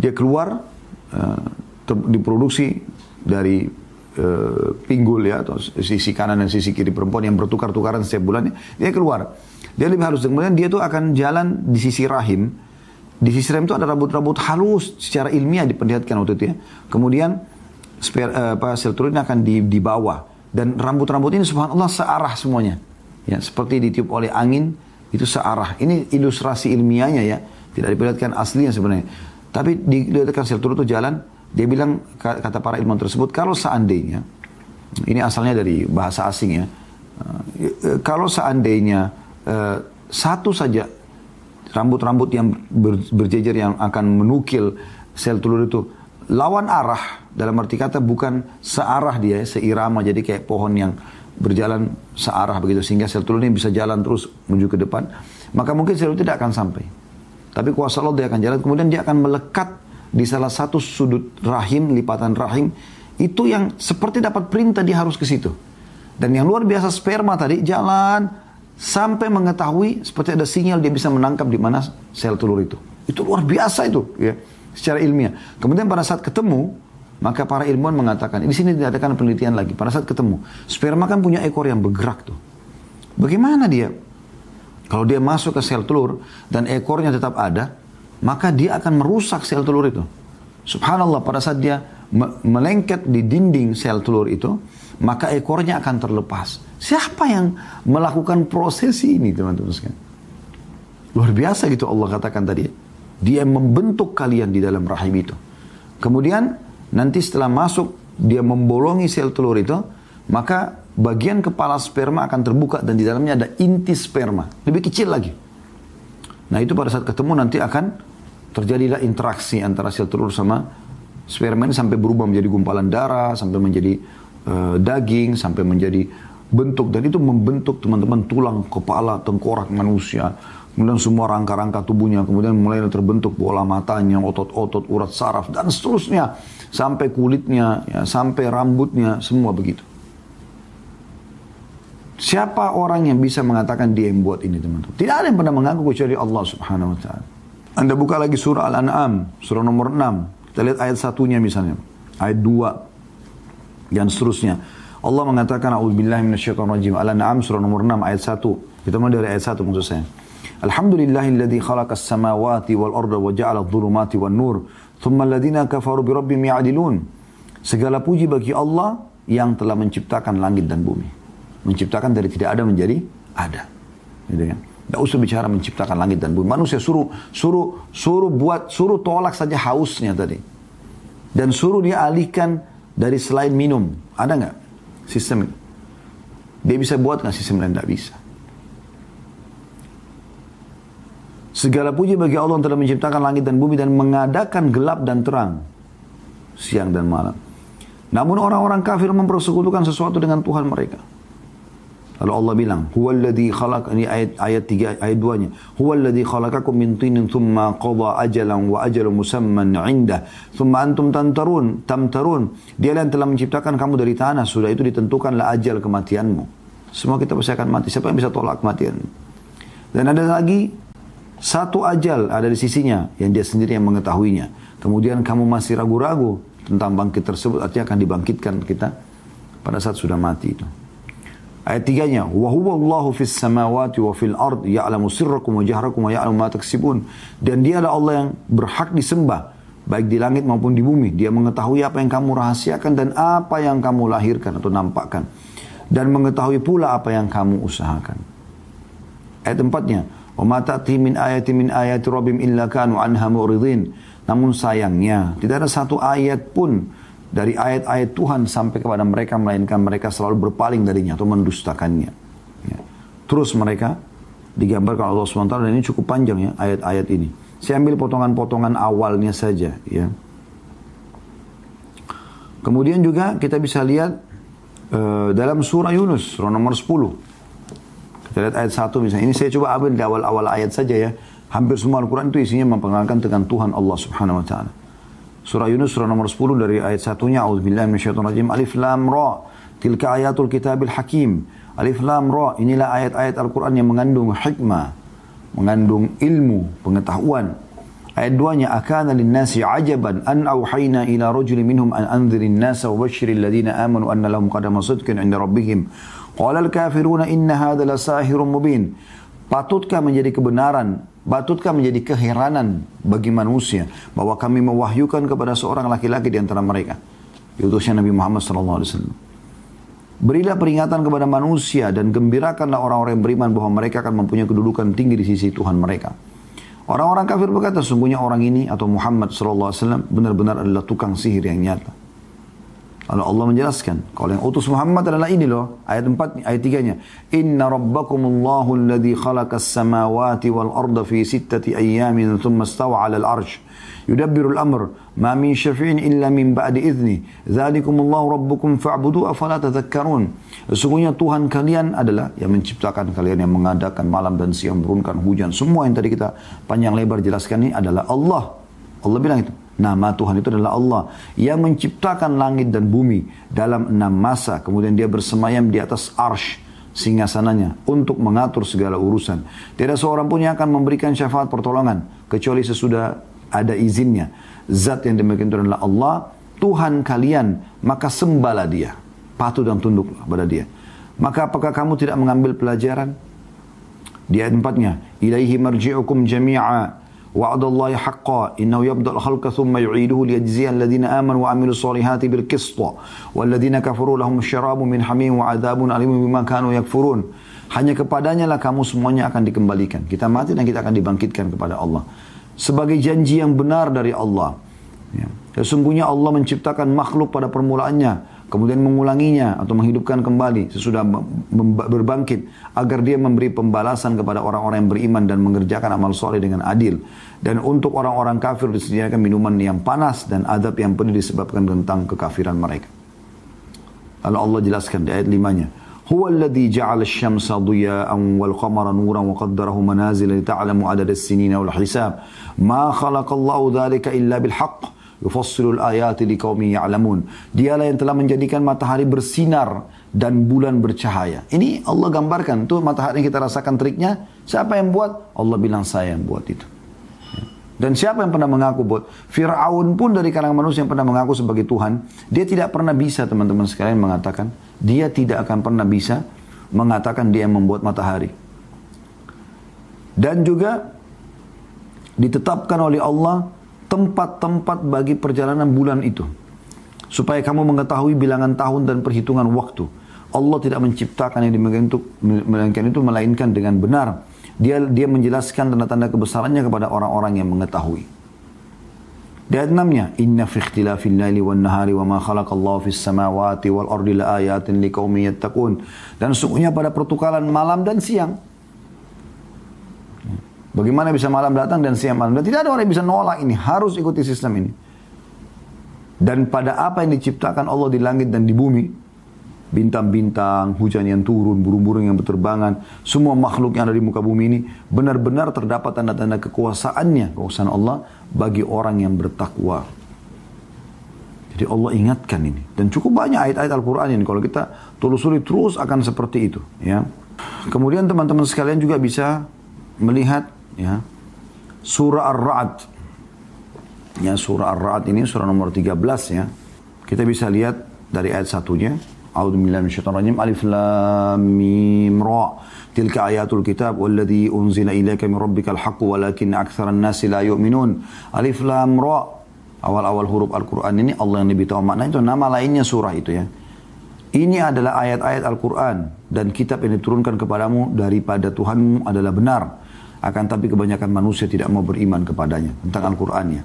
Dia keluar, uh, diproduksi dari uh, pinggul ya, atau sisi kanan dan sisi kiri perempuan yang bertukar-tukaran setiap bulannya. Dia keluar. Dia lebih halus. Kemudian dia tuh akan jalan di sisi rahim. Di sisi rahim itu ada rambut-rambut halus secara ilmiah diperlihatkan waktu itu ya. Kemudian sper, uh, apa, ini akan di, di bawah. Dan rambut-rambut ini subhanallah searah semuanya. Ya, seperti ditiup oleh angin, itu searah. Ini ilustrasi ilmiahnya ya. Tidak diperlihatkan aslinya sebenarnya. Tapi dilihatkan telur itu jalan, dia bilang, kata para ilmuwan tersebut, kalau seandainya, ini asalnya dari bahasa asing ya, uh, kalau seandainya uh, satu saja rambut-rambut yang ber, berjejer yang akan menukil sel telur itu lawan arah dalam arti kata bukan searah dia, seirama jadi kayak pohon yang berjalan searah begitu sehingga sel telur ini bisa jalan terus menuju ke depan, maka mungkin sel telur tidak akan sampai. Tapi kuasa Allah dia akan jalan, kemudian dia akan melekat di salah satu sudut rahim, lipatan rahim, itu yang seperti dapat perintah dia harus ke situ. Dan yang luar biasa sperma tadi jalan sampai mengetahui seperti ada sinyal dia bisa menangkap di mana sel telur itu. Itu luar biasa itu ya secara ilmiah. Kemudian pada saat ketemu, maka para ilmuwan mengatakan, di sini diadakan penelitian lagi. Pada saat ketemu, sperma kan punya ekor yang bergerak tuh. Bagaimana dia? Kalau dia masuk ke sel telur dan ekornya tetap ada, maka dia akan merusak sel telur itu. Subhanallah, pada saat dia melengket di dinding sel telur itu, maka ekornya akan terlepas. Siapa yang melakukan proses ini, teman-teman sekalian? Luar biasa gitu Allah katakan tadi. Dia membentuk kalian di dalam rahim itu. Kemudian nanti setelah masuk dia membolongi sel telur itu, maka bagian kepala sperma akan terbuka dan di dalamnya ada inti sperma, lebih kecil lagi. Nah itu pada saat ketemu nanti akan terjadilah interaksi antara sel telur sama sperma ini sampai berubah menjadi gumpalan darah, sampai menjadi uh, daging, sampai menjadi bentuk dan itu membentuk teman-teman tulang kepala tengkorak manusia kemudian semua rangka-rangka tubuhnya, kemudian mulai terbentuk bola matanya, otot-otot, urat saraf, dan seterusnya. Sampai kulitnya, ya, sampai rambutnya, semua begitu. Siapa orang yang bisa mengatakan dia yang buat ini teman-teman? Tidak ada yang pernah mengaku kecuali Allah subhanahu wa ta'ala. Anda buka lagi surah Al-An'am, surah nomor 6. Kita lihat ayat satunya misalnya. Ayat 2. Dan seterusnya. Allah mengatakan, A'udzubillahi minasyaitonirrajim. Al-An'am surah nomor 6 ayat 1. Kita mulai dari ayat 1 maksud saya. Alhamdulillahilladzi khalaqas samawati wal arda wa ja'ala adh-dhulumati wan nur thumma alladhina kafaru bi rabbihim ya'dilun. Segala puji bagi Allah yang telah menciptakan langit dan bumi. Menciptakan dari tidak ada menjadi ada. Gitu kan? Tidak usah bicara menciptakan langit dan bumi. Manusia suruh suruh suruh buat suruh tolak saja hausnya tadi. Dan suruh dia alihkan dari selain minum. Ada nggak sistem? Dia bisa buat nggak sistem lain? Tidak bisa. Segala puji bagi Allah yang telah menciptakan langit dan bumi dan mengadakan gelap dan terang. Siang dan malam. Namun orang-orang kafir mempersekutukan sesuatu dengan Tuhan mereka. Lalu Allah bilang, "Huwallazi khalaq" ini ayat ayat 3 ayat 2-nya. "Huwallazi khalaqakum min tinin thumma qada ajalan wa ajalun musamman 'indah, thumma antum tantarun, tamtarun." Dia yang telah menciptakan kamu dari tanah, sudah itu ditentukanlah ajal kematianmu. Semua kita pasti akan mati. Siapa yang bisa tolak kematian? Dan ada lagi satu ajal ada di sisinya yang dia sendiri yang mengetahuinya. Kemudian kamu masih ragu-ragu tentang bangkit tersebut artinya akan dibangkitkan kita pada saat sudah mati itu. Ayat tiganya, wa huwa Allahu fis samawati wa fil ard ya'lamu sirrakum wa jahrakum wa ya'lamu ma taksibun. Dan Dia adalah Allah yang berhak disembah baik di langit maupun di bumi. Dia mengetahui apa yang kamu rahasiakan dan apa yang kamu lahirkan atau nampakkan dan mengetahui pula apa yang kamu usahakan. Ayat empatnya, wa ma ta'ti min ayati min ayati rabbim illa kanu anha mu'ridin. Namun sayangnya, tidak ada satu ayat pun dari ayat-ayat Tuhan sampai kepada mereka, melainkan mereka selalu berpaling darinya atau mendustakannya. Ya. Terus mereka digambarkan Allah SWT dan ini cukup panjang ya ayat-ayat ini. Saya ambil potongan-potongan awalnya saja ya. Kemudian juga kita bisa lihat uh, dalam surah Yunus, surah nomor 10. Kita lihat ayat 1 misalnya. Ini saya coba ambil di awal-awal ayat saja ya. Hampir semua Al-Quran itu isinya memperkenalkan tentang Tuhan Allah subhanahu wa ta'ala. Surah Yunus surah nomor 10 dari ayat satunya. A'udzubillahi minasyaitonirrajim. Alif lam ra. Tilka ayatul kitabil hakim. Alif lam ra. Inilah ayat-ayat Al-Quran yang mengandung hikmah. Mengandung ilmu, pengetahuan. Ayat 2-nya akana linnasi ajaban an auhayna ila rajulin minhum an anzirin nasa wa basyiril ladina amanu anna lahum qadama sidqin inda rabbihim Qala al-kafiruna inna hadha lasahirun mubin. Patutkah menjadi kebenaran, patutkah menjadi keheranan bagi manusia bahwa kami mewahyukan kepada seorang laki-laki di antara mereka. Diutusnya Nabi Muhammad wasallam. Berilah peringatan kepada manusia dan gembirakanlah orang-orang yang beriman bahwa mereka akan mempunyai kedudukan tinggi di sisi Tuhan mereka. Orang-orang kafir berkata, sungguhnya orang ini atau Muhammad wasallam benar-benar adalah tukang sihir yang nyata. Lalu Allah menjelaskan, kalau yang utus Muhammad adalah ini loh, ayat 4, ayat 3-nya. Inna rabbakumullahu alladhi khalaqas samawati wal arda fi sittati ayyamin thumma stawa 'ala al-'arsh. Yudabbiru al-amr, ma min syafi'in illa min ba'di idzni. Dzalikumullahu rabbukum fa'budu afala tadhakkarun. Sesungguhnya Tuhan kalian adalah yang menciptakan kalian yang mengadakan malam dan siang menurunkan hujan. Semua yang tadi kita panjang lebar jelaskan ini adalah Allah. Allah bilang itu. Nama Tuhan itu adalah Allah yang menciptakan langit dan bumi dalam enam masa. Kemudian dia bersemayam di atas arsh singgasananya untuk mengatur segala urusan. Tidak seorang pun yang akan memberikan syafaat pertolongan kecuali sesudah ada izinnya. Zat yang demikian itu adalah Allah, Tuhan kalian, maka sembahlah dia. Patuh dan tunduk kepada dia. Maka apakah kamu tidak mengambil pelajaran? Di ayat empatnya, Ilaihi marji'ukum jami'a وعد الله حقا إنه يبدأ الخلق ثم يعيده ليجزي الذين آمنوا وعملوا الصالحات بالقسط والذين كفروا لهم الشراب من حميم وعذاب أليم بما كانوا يكفرون hanya kepadanya lah kamu semuanya akan dikembalikan. Kita mati dan kita akan dibangkitkan kepada Allah. Sebagai janji yang benar dari Allah. Ya. Sesungguhnya Allah menciptakan makhluk pada permulaannya kemudian mengulanginya atau menghidupkan kembali sesudah berbangkit agar dia memberi pembalasan kepada orang-orang yang beriman dan mengerjakan amal soleh dengan adil dan untuk orang-orang kafir disediakan minuman yang panas dan adab yang pedih disebabkan tentang kekafiran mereka. Lalu Allah jelaskan di ayat 5-nya. هو الذي جعل الشمس ضياء والقمر نورا وقدره منازل لتعلموا عدد السنين والحساب ما خلق الله ذلك إلا بالحق Yufassilul ayati liqaumin ya'lamun. Dialah yang telah menjadikan matahari bersinar dan bulan bercahaya. Ini Allah gambarkan. Tuh matahari kita rasakan triknya. Siapa yang buat? Allah bilang saya yang buat itu. Ya. Dan siapa yang pernah mengaku buat? Fir'aun pun dari kalangan manusia yang pernah mengaku sebagai Tuhan. Dia tidak pernah bisa teman-teman sekalian mengatakan. Dia tidak akan pernah bisa mengatakan dia yang membuat matahari. Dan juga ditetapkan oleh Allah tempat-tempat bagi perjalanan bulan itu. Supaya kamu mengetahui bilangan tahun dan perhitungan waktu. Allah tidak menciptakan yang demikian itu, melainkan itu melainkan dengan benar. Dia dia menjelaskan tanda-tanda kebesarannya kepada orang-orang yang mengetahui. Di ayat 6 Inna fi ikhtilafil laili wan nahari wa ma khalaqallahu fis samawati wal ardi la ayatin liqaumin yattaqun. Dan sungguhnya pada pertukaran malam dan siang Bagaimana bisa malam datang dan siang malam? Dan tidak ada orang yang bisa nolak ini. Harus ikuti sistem ini. Dan pada apa yang diciptakan Allah di langit dan di bumi, bintang-bintang, hujan yang turun, burung-burung yang berterbangan, semua makhluk yang ada di muka bumi ini, benar-benar terdapat tanda-tanda kekuasaannya, kekuasaan Allah bagi orang yang bertakwa. Jadi Allah ingatkan ini. Dan cukup banyak ayat-ayat Al-Quran ini. Kalau kita telusuri terus akan seperti itu. Ya. Kemudian teman-teman sekalian juga bisa melihat ya. Surah Ar-Ra'd. Ya surah Ar-Ra'd ini surah nomor 13 ya. Kita bisa lihat dari ayat satunya. A'udzubillahi Alif Lam Mim Ra. Tilka ayatul kitab walladzi unzila ilaika min rabbikal haqq walakin aktsaran nasi la yu'minun. Alif Lam Ra. Awal-awal huruf Al-Qur'an ini Allah yang lebih tahu makna itu. Nama lainnya surah itu ya. Ini adalah ayat-ayat Al-Quran dan kitab yang diturunkan kepadamu daripada Tuhanmu adalah benar. Akan tapi kebanyakan manusia tidak mau beriman kepadanya tentang Al-Qur'annya.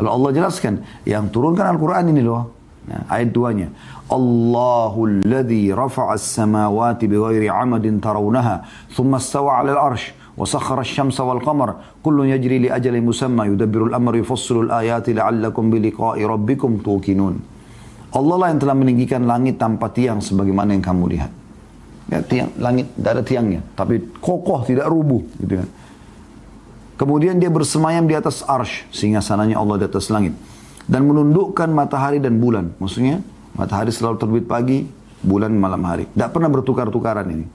Lalu Allah jelaskan yang turunkan Al-Qur'an ini loh. Nah, ayat duanya. Allahul ladzi rafa'a as-samawati bighairi 'amadin tarawunaha thumma istawa 'alal 'arsy qamar kullun yajri li ajalin musamma yudabbiru al-amra yufassilu al-ayati la'allakum bi liqa'i rabbikum tuqinun. Allah lah yang telah meninggikan langit tanpa tiang sebagaimana yang kamu lihat. Ya, tiang, langit tidak ada tiangnya, tapi kokoh tidak rubuh gitu kan. Kemudian dia bersemayam di atas arsh, sehingga sananya Allah di atas langit. Dan menundukkan matahari dan bulan. Maksudnya, matahari selalu terbit pagi, bulan malam hari. Tidak pernah bertukar-tukaran ini.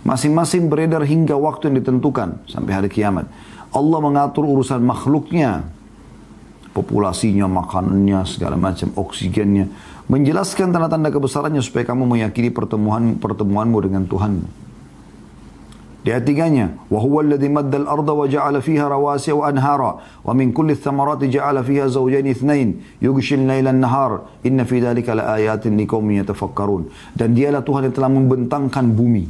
Masing-masing beredar hingga waktu yang ditentukan, sampai hari kiamat. Allah mengatur urusan makhluknya, populasinya, makanannya, segala macam, oksigennya. Menjelaskan tanda-tanda kebesarannya supaya kamu meyakini pertemuan pertemuanmu dengan Tuhanmu. Di ayat tiganya, وَهُوَ الَّذِي مَدَّ الْأَرْضَ وَجَعَلَ فِيهَا رَوَاسِيَ وَأَنْهَارًا وَمِنْ كُلِّ الثَّمَرَاتِ جَعَلَ فِيهَا زَوْجَيْنِ اثْنَيْنِ يُغْشِي اللَّيْلَ النَّهَارِ إِنَّ فِي ذَلِكَ لَآيَاتٍ لِقَوْمٍ يَتَفَكَّرُونَ Dan dialah Tuhan yang telah membentangkan bumi.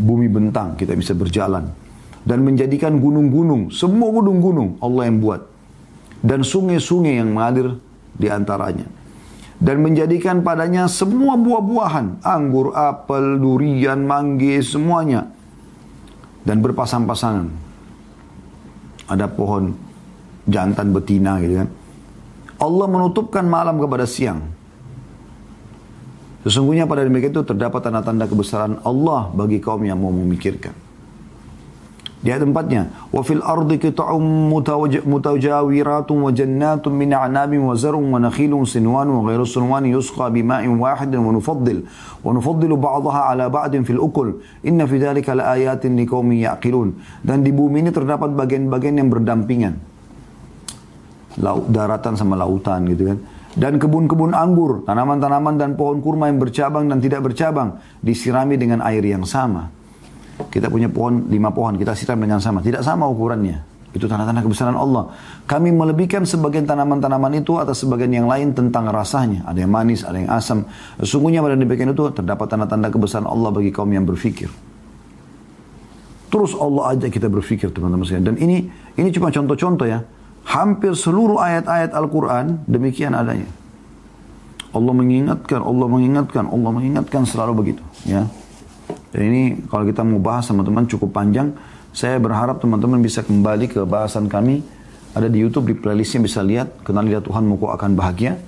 Bumi bentang, kita bisa berjalan. Dan menjadikan gunung-gunung, semua gunung-gunung Allah yang buat. Dan sungai-sungai yang mengalir di antaranya. dan menjadikan padanya semua buah-buahan, anggur, apel, durian, manggis, semuanya. Dan berpasang-pasangan. Ada pohon jantan betina gitu kan. Allah menutupkan malam kepada siang. Sesungguhnya pada demikian itu terdapat tanda-tanda kebesaran Allah bagi kaum yang mau memikirkan. Di ayat tempatnya, wa fil ardi qita'um mutajawiratun wa jannatun min a'nabin wa zar'un wa nakhilun sinwan wa ghairu sinwan yusqa bima'in wahidin wa nufaddil wa nufaddilu ba'daha ala ba'din fil ukul. Inna fi dhalika laayatin liqaumin yaqilun. Dan di bumi ini terdapat bagian-bagian yang berdampingan. Laut daratan sama lautan gitu kan. Dan kebun-kebun anggur, tanaman-tanaman dan pohon kurma yang bercabang dan tidak bercabang disirami dengan air yang sama. Kita punya pohon, lima pohon, kita siram dengan sama. Tidak sama ukurannya. Itu tanda-tanda kebesaran Allah. Kami melebihkan sebagian tanaman-tanaman itu atas sebagian yang lain tentang rasanya. Ada yang manis, ada yang asam. Sesungguhnya pada demikian itu terdapat tanda-tanda kebesaran Allah bagi kaum yang berfikir. Terus Allah ajak kita berfikir teman-teman sekalian. Dan ini ini cuma contoh-contoh ya. Hampir seluruh ayat-ayat Al-Quran demikian adanya. Allah mengingatkan, Allah mengingatkan, Allah mengingatkan selalu begitu. Ya. Dan ini kalau kita mau bahas teman-teman cukup panjang. Saya berharap teman-teman bisa kembali ke bahasan kami. Ada di Youtube, di playlistnya bisa lihat. Kenalilah Tuhanmu kau akan bahagia.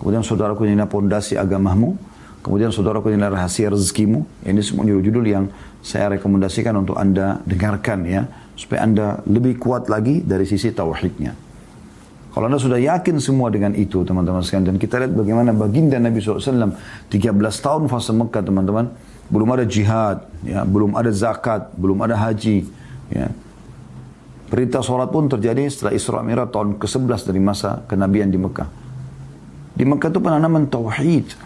Kemudian saudaraku inilah pondasi agamamu. Kemudian saudaraku inilah rahasia rezekimu. Ini semua judul-judul yang saya rekomendasikan untuk Anda dengarkan ya. Supaya Anda lebih kuat lagi dari sisi tauhidnya. Kalau Anda sudah yakin semua dengan itu teman-teman sekalian. Dan kita lihat bagaimana baginda Nabi SAW 13 tahun fase Mekah teman-teman belum ada jihad, ya, belum ada zakat, belum ada haji. Ya. Perintah sholat pun terjadi setelah Isra Mi'raj tahun ke-11 dari masa kenabian di Mekah. Di Mekah itu penanaman tauhid.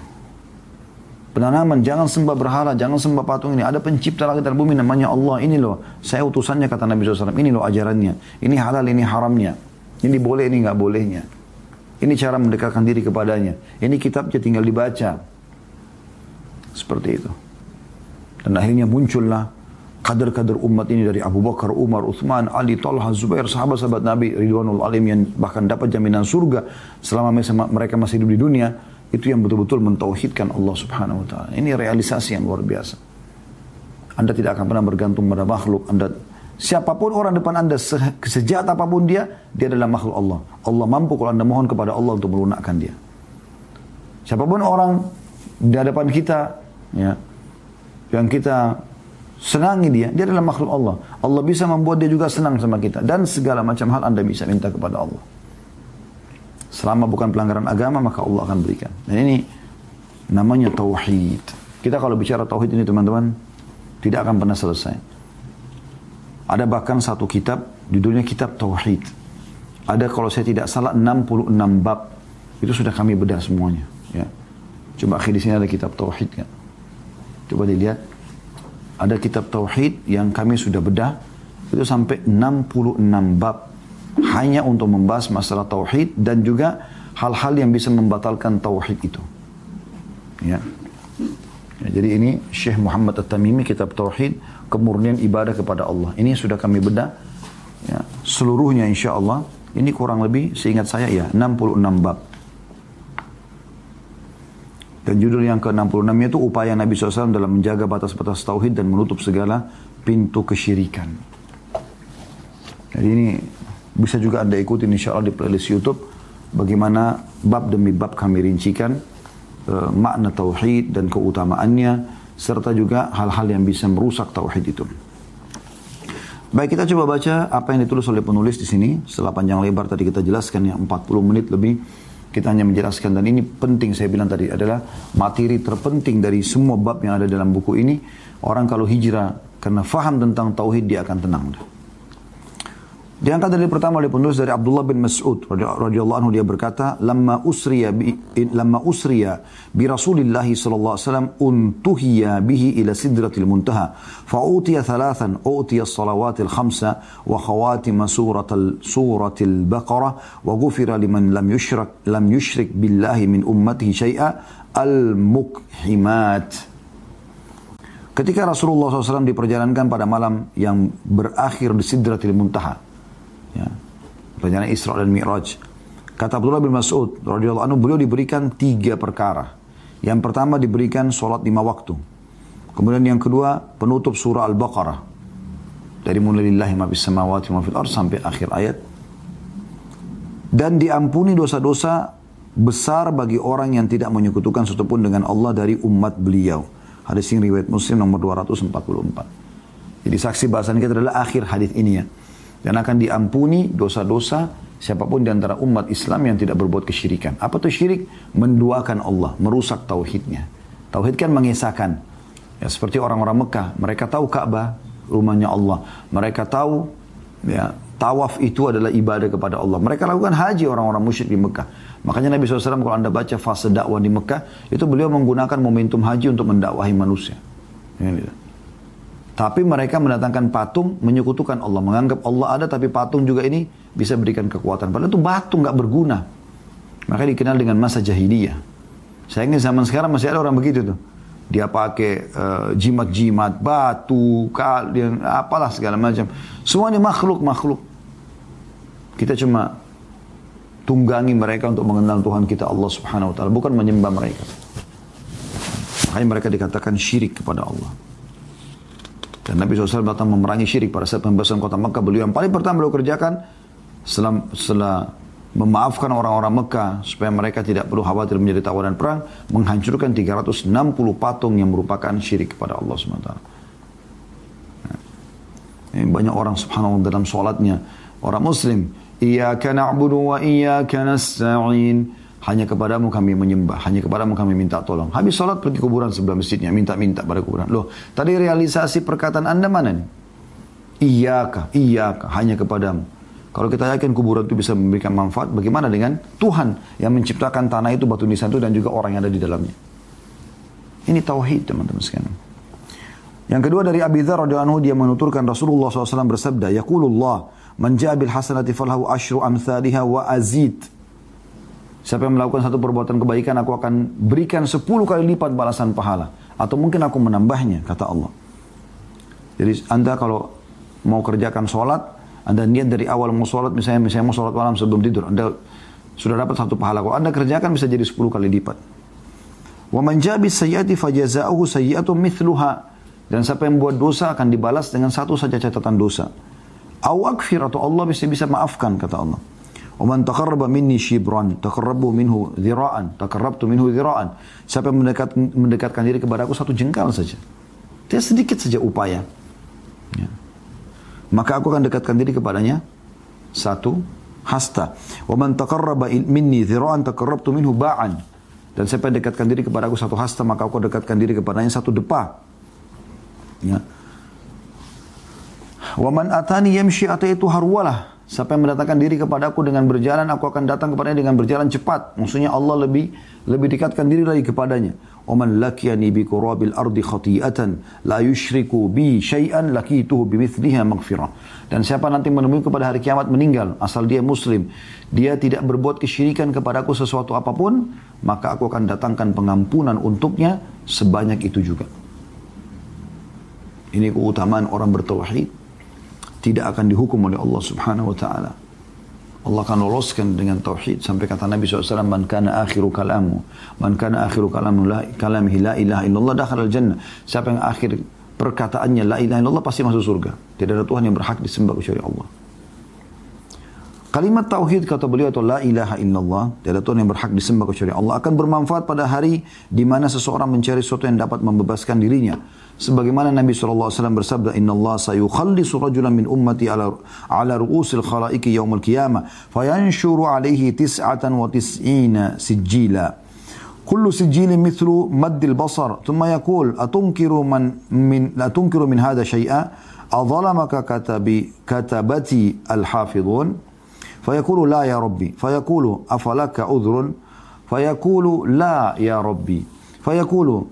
Penanaman, jangan sembah berhala, jangan sembah patung ini. Ada pencipta langit dan bumi namanya Allah. Ini loh, saya utusannya kata Nabi SAW. Ini loh ajarannya. Ini halal, ini haramnya. Ini boleh, ini nggak bolehnya. Ini cara mendekatkan diri kepadanya. Ini kitabnya tinggal dibaca. Seperti itu. Dan akhirnya muncullah kader-kader umat ini dari Abu Bakar, Umar, Uthman, Ali, Talha, Zubair, sahabat-sahabat Nabi Ridwanul Alim yang bahkan dapat jaminan surga selama mereka masih hidup di dunia. Itu yang betul-betul mentauhidkan Allah subhanahu wa ta'ala. Ini realisasi yang luar biasa. Anda tidak akan pernah bergantung pada makhluk. Anda Siapa pun orang depan anda, sejak apa pun dia, dia adalah makhluk Allah. Allah mampu kalau anda mohon kepada Allah untuk melunakkan dia. Siapa pun orang di hadapan kita, ya, yang kita senangi dia, dia adalah makhluk Allah. Allah bisa membuat dia juga senang sama kita. Dan segala macam hal Anda bisa minta kepada Allah. Selama bukan pelanggaran agama, maka Allah akan berikan. Dan ini namanya tauhid. Kita kalau bicara tauhid ini teman-teman, tidak akan pernah selesai. Ada bahkan satu kitab, judulnya kitab tauhid. Ada kalau saya tidak salah 66 bab. Itu sudah kami bedah semuanya. Ya. Coba akhir di sini ada kitab tauhid kan. Coba dilihat. Ada kitab Tauhid yang kami sudah bedah. Itu sampai 66 bab. Hanya untuk membahas masalah Tauhid dan juga hal-hal yang bisa membatalkan Tauhid itu. Ya. ya jadi ini Syekh Muhammad At-Tamimi kitab Tauhid kemurnian ibadah kepada Allah. Ini sudah kami bedah. Ya. Seluruhnya insya Allah. Ini kurang lebih seingat saya ya 66 bab. Dan judul yang ke-66 itu upaya Nabi SAW dalam menjaga batas-batas tauhid dan menutup segala pintu kesyirikan. Jadi ini bisa juga Anda ikuti insya Allah di playlist Youtube bagaimana bab demi bab kami rincikan uh, makna tauhid dan keutamaannya serta juga hal-hal yang bisa merusak tauhid itu. Baik kita coba baca apa yang ditulis oleh penulis di sini setelah panjang lebar tadi kita jelaskan yang 40 menit lebih kita hanya menjelaskan dan ini penting saya bilang tadi adalah materi terpenting dari semua bab yang ada dalam buku ini. Orang kalau hijrah karena faham tentang tauhid dia akan tenang. Diangkat dari pertama oleh penulis dari Abdullah bin Mas'ud radhiyallahu anhu dia berkata, "Lamma usriya bi lamma usriya bi Rasulillah sallallahu alaihi wasallam untuhiya bihi ila sidratil muntaha, fa utiya thalathan utiya as-salawatil khamsa wa khawatim suratul suratil baqarah wa ghufira liman lam yushrak lam yushrik billahi min ummatihi syai'a al-mukhimat." Ketika Rasulullah SAW diperjalankan pada malam yang berakhir di Sidratil Muntaha, ya, perjalanan Isra dan Mi'raj. Kata Abdullah bin Mas'ud radhiyallahu anhu beliau diberikan tiga perkara. Yang pertama diberikan sholat lima waktu. Kemudian yang kedua penutup surah Al-Baqarah. Dari mulai lillahi ma samawati ma fil sampai akhir ayat. Dan diampuni dosa-dosa besar bagi orang yang tidak menyekutukan satupun dengan Allah dari umat beliau. Hadis ini riwayat Muslim nomor 244. Jadi saksi bahasan kita adalah akhir hadis ini ya. Dan akan diampuni dosa-dosa siapa pun di antara umat Islam yang tidak berbuat kesyirikan. Apa itu syirik? Menduakan Allah, merusak tauhidnya. Tauhid kan mengisahkan. Ya, seperti orang-orang Mekah, mereka tahu Ka'bah, rumahnya Allah. Mereka tahu ya, tawaf itu adalah ibadah kepada Allah. Mereka lakukan haji orang-orang musyrik di Mekah. Makanya Nabi SAW kalau anda baca fase dakwah di Mekah, itu beliau menggunakan momentum haji untuk mendakwahi manusia. Ya, tapi mereka mendatangkan patung, menyekutukan Allah. Menganggap Allah ada tapi patung juga ini bisa berikan kekuatan. Padahal itu batu nggak berguna. Maka dikenal dengan masa jahiliyah. Sayangnya zaman sekarang masih ada orang begitu tuh. Dia pakai uh, jimat-jimat, batu, kalian, apalah segala macam. Semuanya makhluk-makhluk. Kita cuma tunggangi mereka untuk mengenal Tuhan kita Allah subhanahu wa ta'ala. Bukan menyembah mereka. Makanya mereka dikatakan syirik kepada Allah. Dan Nabi SAW datang memerangi syirik pada saat pembebasan kota Mekah. Beliau yang paling pertama beliau kerjakan setelah, setelah memaafkan orang-orang Mekah supaya mereka tidak perlu khawatir menjadi tawanan perang, menghancurkan 360 patung yang merupakan syirik kepada Allah SWT. Nah, banyak orang subhanallah dalam sholatnya, orang muslim, Iyaka na'budu wa iyaka nasta'in. Hanya kepadamu kami menyembah, hanya kepadamu kami minta tolong. Habis sholat pergi kuburan sebelah masjidnya, minta-minta pada kuburan. Loh, tadi realisasi perkataan anda mana nih? Iyaka, iyaka, hanya kepadamu. Kalau kita yakin kuburan itu bisa memberikan manfaat, bagaimana dengan Tuhan yang menciptakan tanah itu, batu nisan itu, dan juga orang yang ada di dalamnya? Ini tauhid teman-teman sekalian. Yang kedua dari Abi Dzar radhiyallahu anhu dia menuturkan Rasulullah SAW bersabda, "Yaqulullah, man ja'a bil hasanati falahu asyru amsalha wa azid." Siapa yang melakukan satu perbuatan kebaikan, aku akan berikan sepuluh kali lipat balasan pahala. Atau mungkin aku menambahnya, kata Allah. Jadi Anda kalau mau kerjakan sholat, Anda niat dari awal mau sholat, misalnya, misalnya mau sholat malam sebelum tidur, Anda sudah dapat satu pahala. Kalau Anda kerjakan bisa jadi sepuluh kali lipat. Wa man jabi sayyati fajaza'uhu sayyi'atun mithluha. Dan siapa yang buat dosa akan dibalas dengan satu saja catatan dosa. Awakfir atau Allah bisa bisa maafkan kata Allah. Waman taqarraba minni shibran, taqarrabu minhu dhira'an, taqarrabtu minhu ziraan. Siapa yang mendekat, mendekatkan diri kepada aku satu jengkal saja. Dia sedikit saja upaya. Ya. Maka aku akan dekatkan diri kepadanya satu hasta. Waman taqarraba minni dhira'an, taqarrabtu minhu ba'an. Dan siapa yang dekatkan diri kepada aku satu hasta, maka aku dekatkan diri kepadanya satu depa. Ya. Waman atani yamshi ataitu harwalah. Siapa yang mendatangkan diri kepadaku dengan berjalan, aku akan datang kepadanya dengan berjalan cepat. Maksudnya Allah lebih lebih dekatkan diri lagi kepadanya. Oman lakiyani bi kurabil ardi khati'atan la yushriku bi syai'an lakituhu bimithliha maghfirah. Dan siapa nanti menemui kepada hari kiamat meninggal, asal dia muslim, dia tidak berbuat kesyirikan kepadaku sesuatu apa pun, maka aku akan datangkan pengampunan untuknya sebanyak itu juga. Ini keutamaan orang bertauhid tidak akan dihukum oleh Allah Subhanahu wa taala. Allah akan loloskan dengan tauhid. Sampai kata Nabi SAW man kana akhiru kalamu. Man kana akhiru kalamu la kalamihi la ilaha illallah dakhala al jannah. Siapa yang akhir perkataannya la ilaha illallah pasti masuk surga. Tidak ada Tuhan yang berhak disembah kecuali Allah. Kalimat tauhid kata beliau atau la ilaha illallah, tidak ada Tuhan yang berhak disembah kecuali Allah akan bermanfaat pada hari di mana seseorang mencari sesuatu yang dapat membebaskan dirinya sebagaimana Nabi SAW bersabda inna Allah sayukhallisu rajulan min ummati ala, ala ru'usil khalaiki yaumul qiyamah fayanshuru alaihi tis'atan wa tis'ina sijila كل سجيل مثل مد البصر ثم يقول أتنكر من من لا تنكر من هذا شيئا أظلمك كتب كتبتي الحافظون فيقول لا يا ربي فيقول أفلك عذر فيقول لا يا ربي فيقول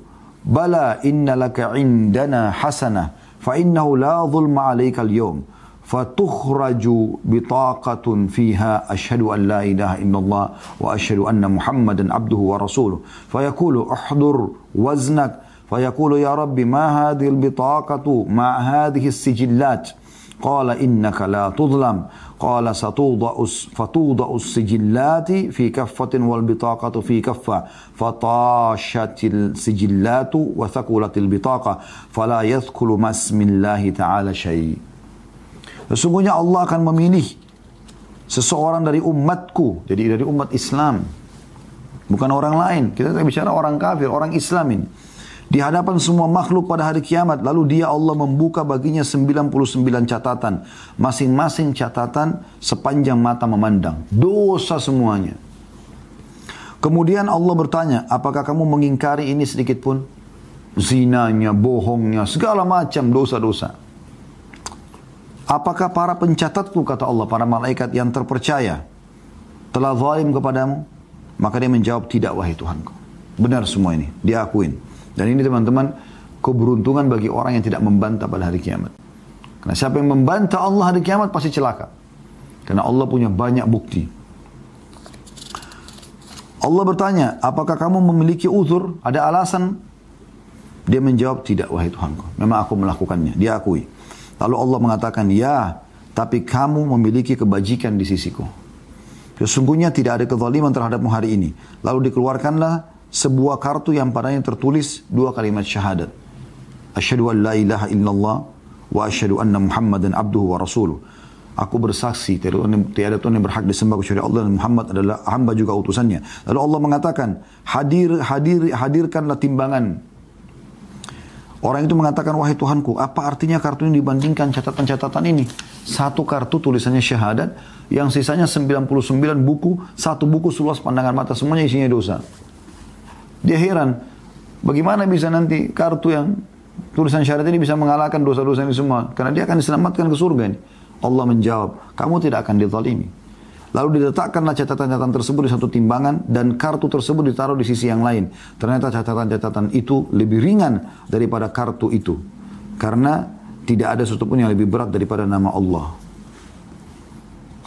بلى إن لك عندنا حسنة فإنه لا ظلم عليك اليوم فتخرج بطاقة فيها أشهد أن لا إله إلا الله وأشهد أن محمدا عبده ورسوله. فيقول احضر وزنك فيقول يا رب ما هذه البطاقة مع هذه السجلات؟ Qala innaka la tudlam. Qala satuda'us fatuda'us sijillati fi kaffatin wal bitaqatu fi kaffa. Fatashatil sijillatu wa thakulatil bitaqa. Fala yathkulu masmillahi ta'ala. Sesungguhnya Allah akan memilih seseorang dari umatku. Jadi dari umat Islam. Bukan orang lain. Kita bicara orang kafir, orang Islam ini di hadapan semua makhluk pada hari kiamat. Lalu dia Allah membuka baginya 99 catatan. Masing-masing catatan sepanjang mata memandang. Dosa semuanya. Kemudian Allah bertanya, apakah kamu mengingkari ini sedikit pun? Zinanya, bohongnya, segala macam dosa-dosa. Apakah para pencatatku, kata Allah, para malaikat yang terpercaya, telah zalim kepadamu? Maka dia menjawab, tidak wahai Tuhanku. Benar semua ini, dia akuin. Dan ini teman-teman keberuntungan bagi orang yang tidak membantah pada hari kiamat. Karena siapa yang membantah Allah hari kiamat pasti celaka. Karena Allah punya banyak bukti. Allah bertanya, apakah kamu memiliki uzur? Ada alasan? Dia menjawab, tidak wahai Tuhanku. Memang aku melakukannya. Dia akui. Lalu Allah mengatakan, ya, tapi kamu memiliki kebajikan di sisiku. Sesungguhnya tidak ada kezaliman terhadapmu hari ini. Lalu dikeluarkanlah sebuah kartu yang padanya tertulis dua kalimat syahadat. Asyhadu an la ilaha illallah wa asyhadu anna Muhammadan abduhu wa rasuluh. Aku bersaksi tiada Tuhan yang berhak disembah kecuali Allah dan Muhammad adalah hamba juga utusannya. Lalu Allah mengatakan, hadir hadir hadirkanlah timbangan. Orang itu mengatakan, wahai Tuhanku, apa artinya kartu ini dibandingkan catatan-catatan ini? Satu kartu tulisannya syahadat, yang sisanya 99 buku, satu buku seluas pandangan mata, semuanya isinya dosa. Dia heran, bagaimana bisa nanti kartu yang tulisan syarat ini bisa mengalahkan dosa-dosa ini semua? Karena dia akan diselamatkan ke surga ini. Allah menjawab, kamu tidak akan dizalimi. Lalu diletakkanlah catatan-catatan tersebut di satu timbangan dan kartu tersebut ditaruh di sisi yang lain. Ternyata catatan-catatan itu lebih ringan daripada kartu itu. Karena tidak ada sesuatu pun yang lebih berat daripada nama Allah.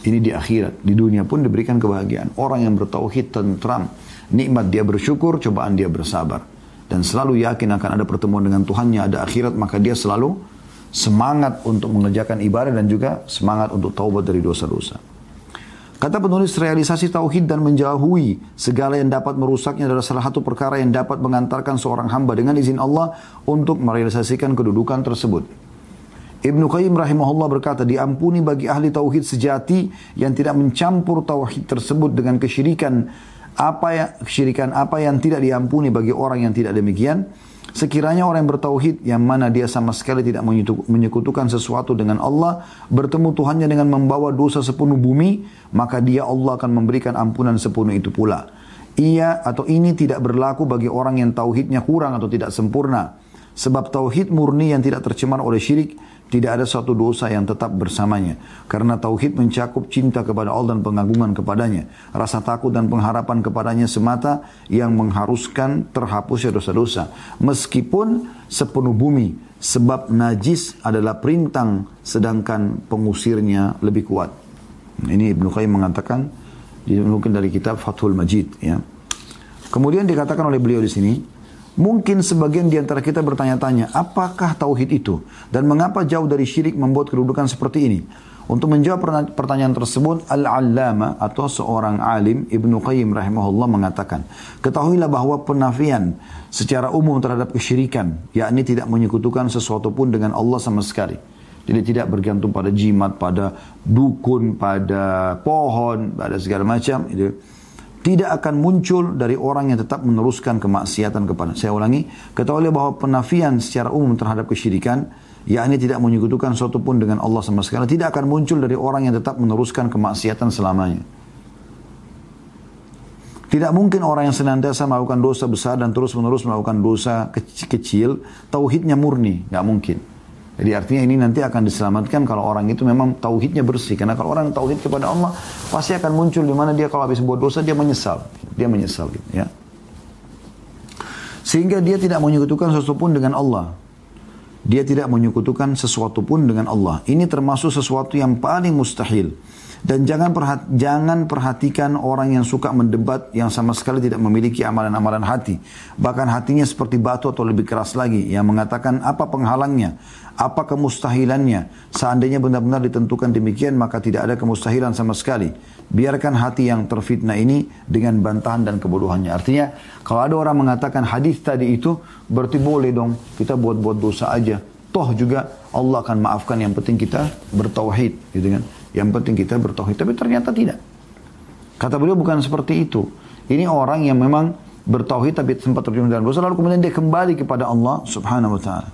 Ini di akhirat. Di dunia pun diberikan kebahagiaan. Orang yang bertauhid tentram Nikmat dia bersyukur, cobaan dia bersabar. Dan selalu yakin akan ada pertemuan dengan Tuhannya, ada akhirat, maka dia selalu semangat untuk mengerjakan ibadah dan juga semangat untuk taubat dari dosa-dosa. Kata penulis realisasi tauhid dan menjauhi segala yang dapat merusaknya adalah salah satu perkara yang dapat mengantarkan seorang hamba dengan izin Allah untuk merealisasikan kedudukan tersebut. Ibnu Qayyim rahimahullah berkata, diampuni bagi ahli tauhid sejati yang tidak mencampur tauhid tersebut dengan kesyirikan apa yang kesyirikan apa yang tidak diampuni bagi orang yang tidak demikian? Sekiranya orang yang bertauhid yang mana dia sama sekali tidak menyekutukan sesuatu dengan Allah bertemu Tuhannya dengan membawa dosa sepenuh bumi maka dia Allah akan memberikan ampunan sepenuh itu pula. Ia atau ini tidak berlaku bagi orang yang tauhidnya kurang atau tidak sempurna. Sebab tauhid murni yang tidak tercemar oleh syirik tidak ada suatu dosa yang tetap bersamanya. Karena tauhid mencakup cinta kepada Allah dan pengagungan kepadanya. Rasa takut dan pengharapan kepadanya semata yang mengharuskan terhapusnya dosa-dosa. Meskipun sepenuh bumi. Sebab najis adalah perintang sedangkan pengusirnya lebih kuat. Ini Ibnu Qayyim mengatakan mungkin dari kitab Fathul Majid ya. Kemudian dikatakan oleh beliau di sini, Mungkin sebagian di antara kita bertanya-tanya, apakah tauhid itu? Dan mengapa jauh dari syirik membuat kedudukan seperti ini? Untuk menjawab pertanyaan tersebut, Al-Allama atau seorang alim Ibnu Qayyim rahimahullah mengatakan, ketahuilah bahwa penafian secara umum terhadap kesyirikan, yakni tidak menyekutukan sesuatu pun dengan Allah sama sekali. Jadi tidak bergantung pada jimat, pada dukun, pada pohon, pada segala macam. Itu tidak akan muncul dari orang yang tetap meneruskan kemaksiatan kepada. Saya ulangi, ketahuilah bahwa penafian secara umum terhadap kesyirikan, yakni tidak menyekutukan sesuatu pun dengan Allah sama sekali, tidak akan muncul dari orang yang tetap meneruskan kemaksiatan selamanya. Tidak mungkin orang yang senantiasa melakukan dosa besar dan terus-menerus melakukan dosa kecil, tauhidnya murni, nggak mungkin. Jadi artinya ini nanti akan diselamatkan kalau orang itu memang tauhidnya bersih. Karena kalau orang tauhid kepada Allah pasti akan muncul di mana dia kalau habis buat dosa dia menyesal. Dia menyesal gitu ya. Sehingga dia tidak menyekutukan sesuatu pun dengan Allah. Dia tidak menyekutukan sesuatu pun dengan Allah. Ini termasuk sesuatu yang paling mustahil. Dan jangan perhat jangan perhatikan orang yang suka mendebat yang sama sekali tidak memiliki amalan-amalan hati. Bahkan hatinya seperti batu atau lebih keras lagi. Yang mengatakan apa penghalangnya Apa kemustahilannya? Seandainya benar-benar ditentukan demikian, maka tidak ada kemustahilan sama sekali. Biarkan hati yang terfitnah ini dengan bantahan dan kebodohannya. Artinya, kalau ada orang mengatakan hadis tadi itu, berarti boleh dong kita buat-buat dosa aja. Toh juga Allah akan maafkan yang penting kita bertauhid, gitu kan? Yang penting kita bertauhid. Tapi ternyata tidak. Kata beliau bukan seperti itu. Ini orang yang memang bertauhid tapi sempat terjun dalam dosa lalu kemudian dia kembali kepada Allah Subhanahu wa taala.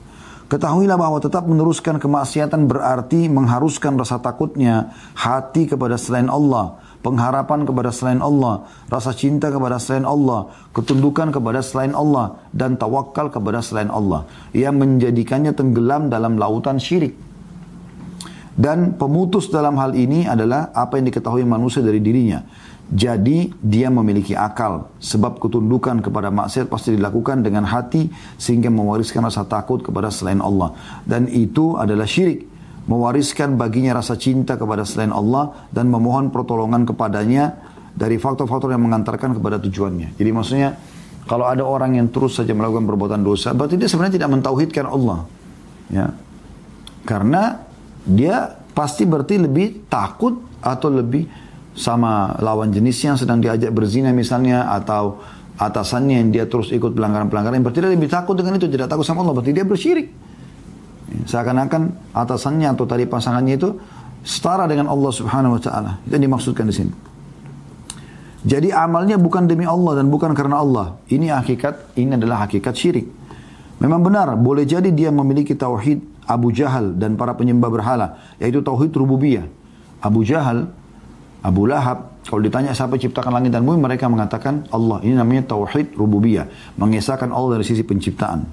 Ketahuilah bahwa tetap meneruskan kemaksiatan berarti mengharuskan rasa takutnya hati kepada selain Allah, pengharapan kepada selain Allah, rasa cinta kepada selain Allah, ketundukan kepada selain Allah, dan tawakal kepada selain Allah. Yang menjadikannya tenggelam dalam lautan syirik. Dan pemutus dalam hal ini adalah apa yang diketahui manusia dari dirinya. Jadi dia memiliki akal sebab ketundukan kepada maksiat pasti dilakukan dengan hati sehingga mewariskan rasa takut kepada selain Allah dan itu adalah syirik mewariskan baginya rasa cinta kepada selain Allah dan memohon pertolongan kepadanya dari faktor-faktor yang mengantarkan kepada tujuannya. Jadi maksudnya kalau ada orang yang terus saja melakukan perbuatan dosa berarti dia sebenarnya tidak mentauhidkan Allah. Ya. Karena dia pasti berarti lebih takut atau lebih sama lawan jenisnya yang sedang diajak berzina misalnya atau atasannya yang dia terus ikut pelanggaran-pelanggaran. Berarti dia lebih takut dengan itu tidak takut sama Allah. Berarti dia bersyirik. Seakan-akan atasannya atau tadi pasangannya itu setara dengan Allah Subhanahu wa taala. Itu yang dimaksudkan di sini. Jadi amalnya bukan demi Allah dan bukan karena Allah. Ini hakikat ini adalah hakikat syirik. Memang benar boleh jadi dia memiliki tauhid Abu Jahal dan para penyembah berhala yaitu tauhid rububiyah Abu Jahal Abu Lahab, kalau ditanya siapa ciptakan langit dan bumi, mereka mengatakan Allah. Ini namanya tauhid rububiyah, mengesahkan Allah dari sisi penciptaan.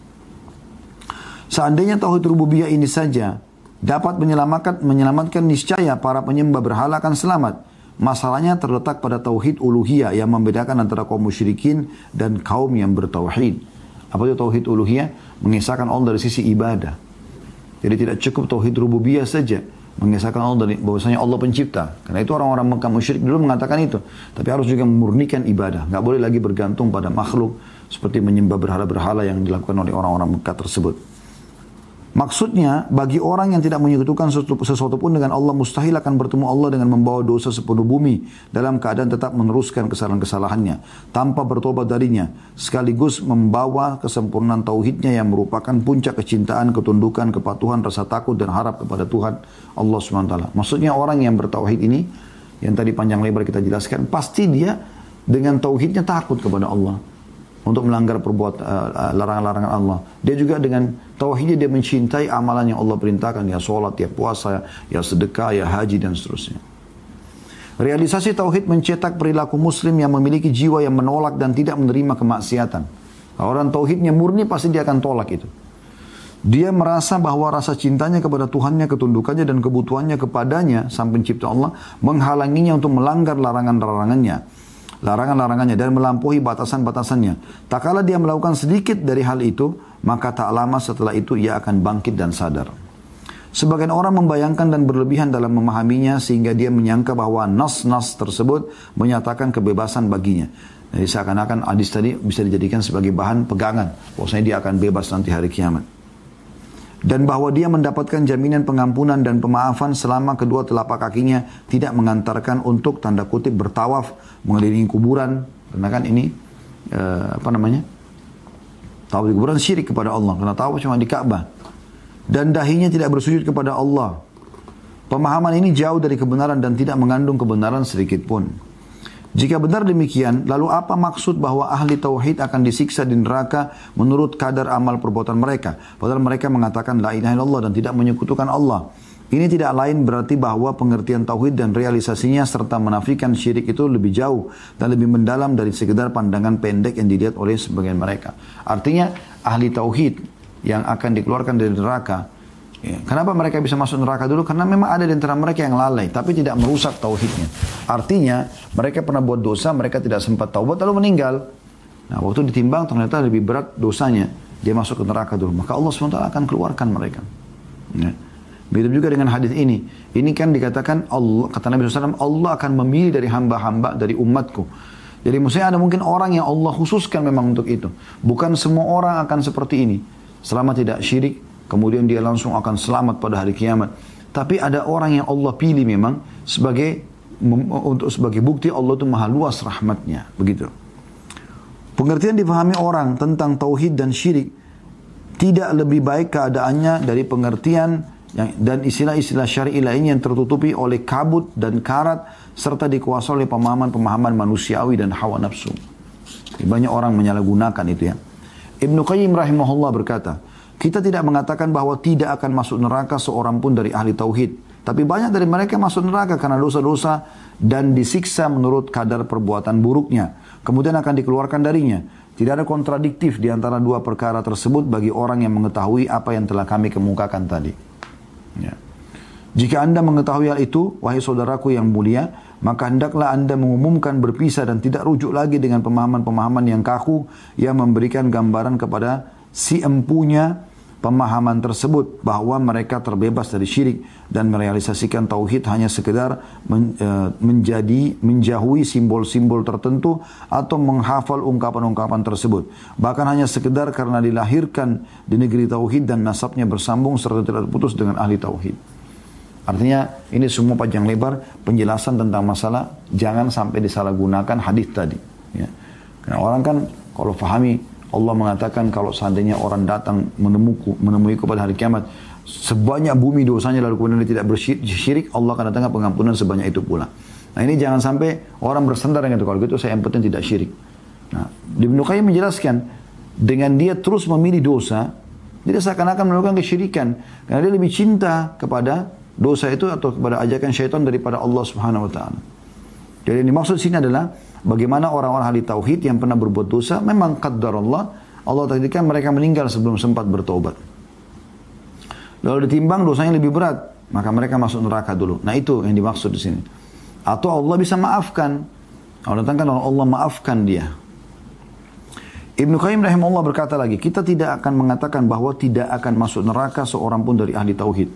Seandainya tauhid rububiyah ini saja dapat menyelamatkan menyelamatkan niscaya para penyembah berhala akan selamat. Masalahnya terletak pada tauhid uluhiyah yang membedakan antara kaum musyrikin dan kaum yang bertauhid. Apa itu tauhid uluhiyah? Mengesahkan Allah dari sisi ibadah. Jadi tidak cukup tauhid rububiyah saja mengesahkan Allah dari bahwasanya Allah pencipta. Karena itu orang-orang Mekah musyrik dulu mengatakan itu. Tapi harus juga memurnikan ibadah. Nggak boleh lagi bergantung pada makhluk seperti menyembah berhala-berhala yang dilakukan oleh orang-orang Mekah tersebut. Maksudnya, bagi orang yang tidak menyekutukan sesuatu, sesuatu pun dengan Allah, mustahil akan bertemu Allah dengan membawa dosa sepenuh bumi dalam keadaan tetap meneruskan kesalahan-kesalahannya tanpa bertobat darinya, sekaligus membawa kesempurnaan tauhidnya yang merupakan puncak kecintaan, ketundukan, kepatuhan, rasa takut dan harap kepada Tuhan Allah SWT. Maksudnya orang yang bertauhid ini, yang tadi panjang lebar kita jelaskan, pasti dia dengan tauhidnya takut kepada Allah untuk melanggar perbuatan uh, larangan-larangan Allah. Dia juga dengan tauhidnya dia mencintai amalan yang Allah perintahkan, ya sholat, ya puasa, ya sedekah, ya haji dan seterusnya. Realisasi tauhid mencetak perilaku muslim yang memiliki jiwa yang menolak dan tidak menerima kemaksiatan. Orang tauhidnya murni pasti dia akan tolak itu. Dia merasa bahwa rasa cintanya kepada Tuhannya, ketundukannya dan kebutuhannya kepadanya, sang pencipta Allah, menghalanginya untuk melanggar larangan-larangannya larangan-larangannya dan melampaui batasan-batasannya. Tak kala dia melakukan sedikit dari hal itu, maka tak lama setelah itu ia akan bangkit dan sadar. Sebagian orang membayangkan dan berlebihan dalam memahaminya sehingga dia menyangka bahwa nas-nas tersebut menyatakan kebebasan baginya. Jadi seakan-akan hadis tadi bisa dijadikan sebagai bahan pegangan. Bahwasanya dia akan bebas nanti hari kiamat dan bahwa dia mendapatkan jaminan pengampunan dan pemaafan selama kedua telapak kakinya tidak mengantarkan untuk tanda kutip bertawaf mengelilingi kuburan. Karena kan ini uh, apa namanya tawaf di kuburan syirik kepada Allah. Karena tawaf cuma di Ka'bah. Dan dahinya tidak bersujud kepada Allah. Pemahaman ini jauh dari kebenaran dan tidak mengandung kebenaran sedikit pun jika benar demikian, lalu apa maksud bahwa ahli tauhid akan disiksa di neraka menurut kadar amal perbuatan mereka? Padahal mereka mengatakan la ilaha illallah dan tidak menyekutukan Allah. Ini tidak lain berarti bahwa pengertian tauhid dan realisasinya serta menafikan syirik itu lebih jauh dan lebih mendalam dari sekedar pandangan pendek yang dilihat oleh sebagian mereka. Artinya ahli tauhid yang akan dikeluarkan dari neraka Ya. Kenapa mereka bisa masuk neraka dulu? Karena memang ada di antara mereka yang lalai, tapi tidak merusak tauhidnya. Artinya, mereka pernah buat dosa, mereka tidak sempat taubat, lalu meninggal. Nah, waktu ditimbang ternyata lebih berat dosanya. Dia masuk ke neraka dulu. Maka Allah SWT akan keluarkan mereka. Ya. Begitu juga dengan hadis ini. Ini kan dikatakan Allah, kata Nabi SAW, Allah akan memilih dari hamba-hamba dari umatku. Jadi maksudnya ada mungkin orang yang Allah khususkan memang untuk itu. Bukan semua orang akan seperti ini. Selama tidak syirik, kemudian dia langsung akan selamat pada hari kiamat. Tapi ada orang yang Allah pilih memang sebagai untuk sebagai bukti Allah itu maha luas rahmatnya. Begitu. Pengertian difahami orang tentang tauhid dan syirik tidak lebih baik keadaannya dari pengertian yang, dan istilah-istilah syar'i lainnya yang tertutupi oleh kabut dan karat serta dikuasai oleh pemahaman-pemahaman manusiawi dan hawa nafsu. Banyak orang menyalahgunakan itu ya. Ibnu Qayyim rahimahullah berkata, kita tidak mengatakan bahwa tidak akan masuk neraka seorang pun dari ahli tauhid. Tapi banyak dari mereka masuk neraka karena dosa-dosa dan disiksa menurut kadar perbuatan buruknya. Kemudian akan dikeluarkan darinya. Tidak ada kontradiktif di antara dua perkara tersebut bagi orang yang mengetahui apa yang telah kami kemukakan tadi. Ya. Jika anda mengetahui hal itu, wahai saudaraku yang mulia, maka hendaklah anda mengumumkan berpisah dan tidak rujuk lagi dengan pemahaman-pemahaman yang kaku yang memberikan gambaran kepada si empunya pemahaman tersebut bahwa mereka terbebas dari syirik dan merealisasikan tauhid hanya sekedar men, e, menjadi menjauhi simbol-simbol tertentu atau menghafal ungkapan-ungkapan tersebut. Bahkan hanya sekedar karena dilahirkan di negeri tauhid dan nasabnya bersambung serta tidak putus dengan ahli tauhid. Artinya ini semua panjang lebar penjelasan tentang masalah. Jangan sampai disalahgunakan hadis tadi. Ya. karena orang kan kalau fahami Allah mengatakan kalau seandainya orang datang menemuku, menemui pada hari kiamat, sebanyak bumi dosanya lalu kemudian dia tidak bersyirik, Allah akan datangkan pengampunan sebanyak itu pula. Nah ini jangan sampai orang bersandar dengan itu. Kalau gitu saya yang penting tidak syirik. Nah, Ibnu Qayyim menjelaskan, dengan dia terus memilih dosa, dia seakan-akan melakukan kesyirikan. Karena dia lebih cinta kepada dosa itu atau kepada ajakan syaitan daripada Allah subhanahu wa ta'ala. Jadi yang dimaksud sini adalah, Bagaimana orang-orang ahli tauhid yang pernah berbuat dosa, memang qadar Allah, Allah takdirkan mereka meninggal sebelum sempat bertobat. Lalu ditimbang dosanya lebih berat, maka mereka masuk neraka dulu. Nah itu yang dimaksud di sini. Atau Allah bisa maafkan. Allah datangkan Allah maafkan dia. Ibnu Qayyim rahimahullah berkata lagi, kita tidak akan mengatakan bahwa tidak akan masuk neraka seorang pun dari ahli tauhid.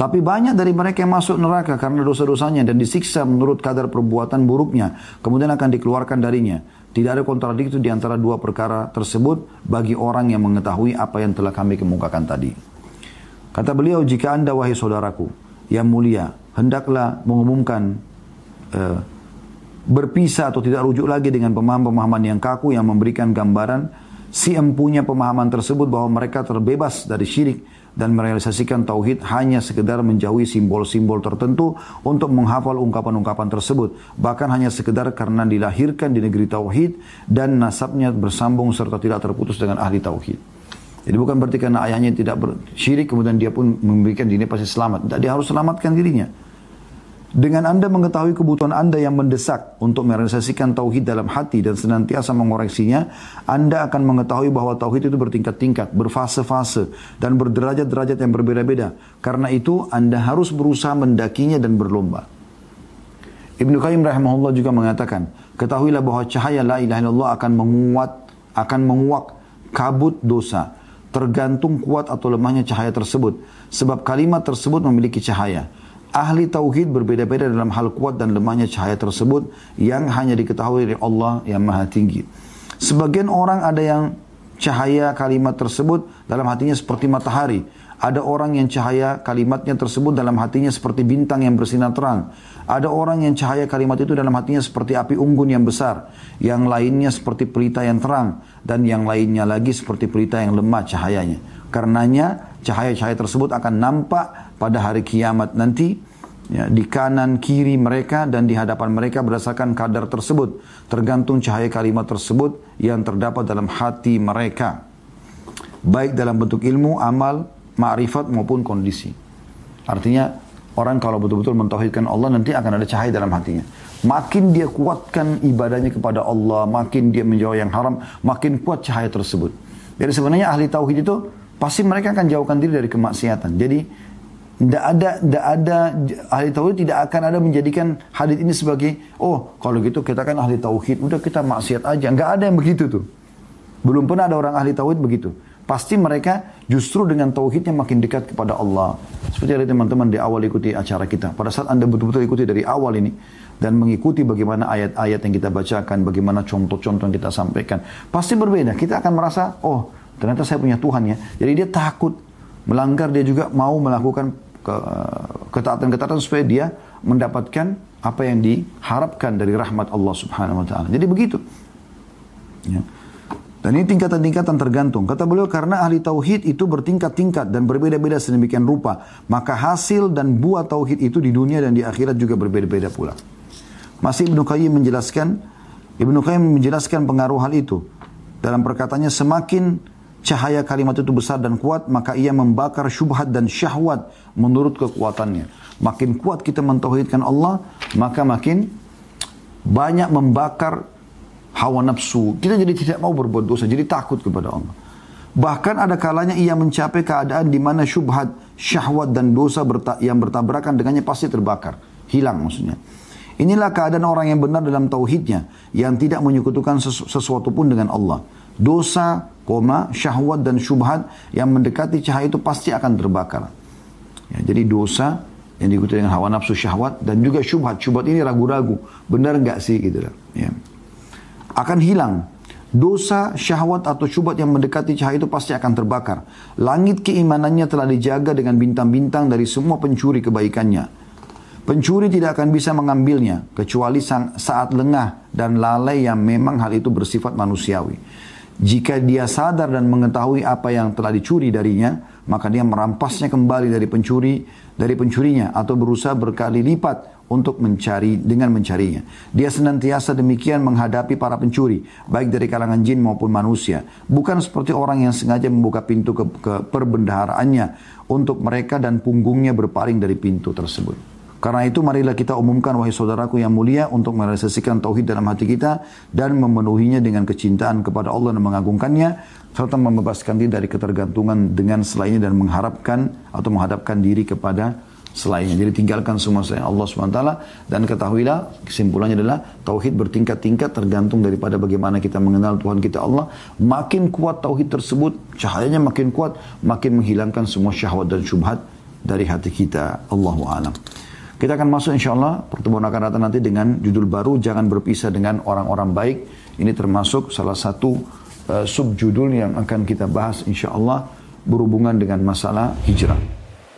Tapi banyak dari mereka yang masuk neraka karena dosa-dosanya dan disiksa menurut kadar perbuatan buruknya. Kemudian akan dikeluarkan darinya. Tidak ada kontradiksi di antara dua perkara tersebut bagi orang yang mengetahui apa yang telah kami kemukakan tadi. Kata beliau, jika anda wahai saudaraku yang mulia, hendaklah mengumumkan uh, berpisah atau tidak rujuk lagi dengan pemahaman-pemahaman yang kaku yang memberikan gambaran si empunya pemahaman tersebut bahwa mereka terbebas dari syirik dan merealisasikan tauhid hanya sekedar menjauhi simbol-simbol tertentu untuk menghafal ungkapan-ungkapan tersebut bahkan hanya sekedar karena dilahirkan di negeri tauhid dan nasabnya bersambung serta tidak terputus dengan ahli tauhid. Jadi bukan berarti karena ayahnya tidak bersyirik kemudian dia pun memberikan dirinya pasti selamat. Tidak, dia harus selamatkan dirinya. Dengan Anda mengetahui kebutuhan Anda yang mendesak untuk merealisasikan tauhid dalam hati dan senantiasa mengoreksinya, Anda akan mengetahui bahwa tauhid itu bertingkat-tingkat, berfase-fase, dan berderajat-derajat yang berbeda-beda. Karena itu, Anda harus berusaha mendakinya dan berlomba. Ibnu Qayyim rahimahullah juga mengatakan, ketahuilah bahwa cahaya la ilaha illallah akan menguat, akan menguak kabut dosa, tergantung kuat atau lemahnya cahaya tersebut. Sebab kalimat tersebut memiliki cahaya. Ahli tauhid berbeda-beda dalam hal kuat dan lemahnya cahaya tersebut yang hanya diketahui oleh Allah yang maha tinggi. Sebagian orang ada yang cahaya kalimat tersebut dalam hatinya seperti matahari. Ada orang yang cahaya kalimatnya tersebut dalam hatinya seperti bintang yang bersinar terang. Ada orang yang cahaya kalimat itu dalam hatinya seperti api unggun yang besar. Yang lainnya seperti pelita yang terang. Dan yang lainnya lagi seperti pelita yang lemah cahayanya. Karenanya cahaya-cahaya tersebut akan nampak pada hari kiamat nanti ya, di kanan kiri mereka dan di hadapan mereka berdasarkan kadar tersebut tergantung cahaya kalimat tersebut yang terdapat dalam hati mereka baik dalam bentuk ilmu, amal, ma'rifat maupun kondisi. Artinya orang kalau betul-betul mentauhidkan Allah nanti akan ada cahaya dalam hatinya. Makin dia kuatkan ibadahnya kepada Allah, makin dia menjauh yang haram, makin kuat cahaya tersebut. Jadi sebenarnya ahli tauhid itu pasti mereka akan jauhkan diri dari kemaksiatan. Jadi tidak ada, tidak ada ahli tauhid tidak akan ada menjadikan hadis ini sebagai oh kalau gitu kita kan ahli tauhid, udah kita maksiat aja. Nggak ada yang begitu tuh. Belum pernah ada orang ahli tauhid begitu. Pasti mereka justru dengan tauhidnya makin dekat kepada Allah. Seperti ada teman-teman di awal ikuti acara kita. Pada saat anda betul-betul ikuti dari awal ini dan mengikuti bagaimana ayat-ayat yang kita bacakan, bagaimana contoh-contoh yang kita sampaikan, pasti berbeda. Kita akan merasa, oh ternyata saya punya Tuhan ya. Jadi dia takut melanggar dia juga mau melakukan ketaatan-ketaatan supaya dia mendapatkan apa yang diharapkan dari rahmat Allah Subhanahu wa taala. Jadi begitu. Ya. Dan ini tingkatan-tingkatan tergantung. Kata beliau karena ahli tauhid itu bertingkat-tingkat dan berbeda-beda sedemikian rupa, maka hasil dan buah tauhid itu di dunia dan di akhirat juga berbeda-beda pula. Masih Ibnu Qayyim menjelaskan Ibnu Qayyim menjelaskan pengaruh hal itu dalam perkataannya semakin cahaya kalimat itu besar dan kuat maka ia membakar syubhat dan syahwat menurut kekuatannya. Makin kuat kita mentauhidkan Allah, maka makin banyak membakar hawa nafsu. Kita jadi tidak mau berbuat dosa, jadi takut kepada Allah. Bahkan ada kalanya ia mencapai keadaan di mana syubhat, syahwat dan dosa yang bertabrakan dengannya pasti terbakar. Hilang maksudnya. Inilah keadaan orang yang benar dalam tauhidnya yang tidak menyekutukan sesu sesuatu pun dengan Allah. Dosa, koma, syahwat dan syubhat yang mendekati cahaya itu pasti akan terbakar. Ya, jadi dosa yang diikuti dengan hawa nafsu syahwat dan juga syubhat. Syubhat ini ragu-ragu, benar nggak sih gitu Ya akan hilang. Dosa, syahwat atau syubhat yang mendekati cahaya itu pasti akan terbakar. Langit keimanannya telah dijaga dengan bintang-bintang dari semua pencuri kebaikannya. Pencuri tidak akan bisa mengambilnya kecuali saat lengah dan lalai yang memang hal itu bersifat manusiawi. Jika dia sadar dan mengetahui apa yang telah dicuri darinya, maka dia merampasnya kembali dari pencuri dari pencurinya atau berusaha berkali lipat untuk mencari dengan mencarinya. Dia senantiasa demikian menghadapi para pencuri, baik dari kalangan jin maupun manusia. Bukan seperti orang yang sengaja membuka pintu ke, ke perbendaharaannya untuk mereka dan punggungnya berpaling dari pintu tersebut. Karena itu marilah kita umumkan wahai saudaraku yang mulia untuk merealisasikan tauhid dalam hati kita dan memenuhinya dengan kecintaan kepada Allah dan mengagungkannya serta membebaskan diri dari ketergantungan dengan selainnya dan mengharapkan atau menghadapkan diri kepada selainnya. Jadi tinggalkan semua selain Allah SWT dan ketahuilah kesimpulannya adalah tauhid bertingkat-tingkat tergantung daripada bagaimana kita mengenal Tuhan kita Allah. Makin kuat tauhid tersebut, cahayanya makin kuat, makin menghilangkan semua syahwat dan syubhat dari hati kita. Allahu alam. Kita akan masuk insya Allah pertemuan akan datang nanti dengan judul baru jangan berpisah dengan orang-orang baik. Ini termasuk salah satu uh, subjudul yang akan kita bahas insya Allah berhubungan dengan masalah hijrah.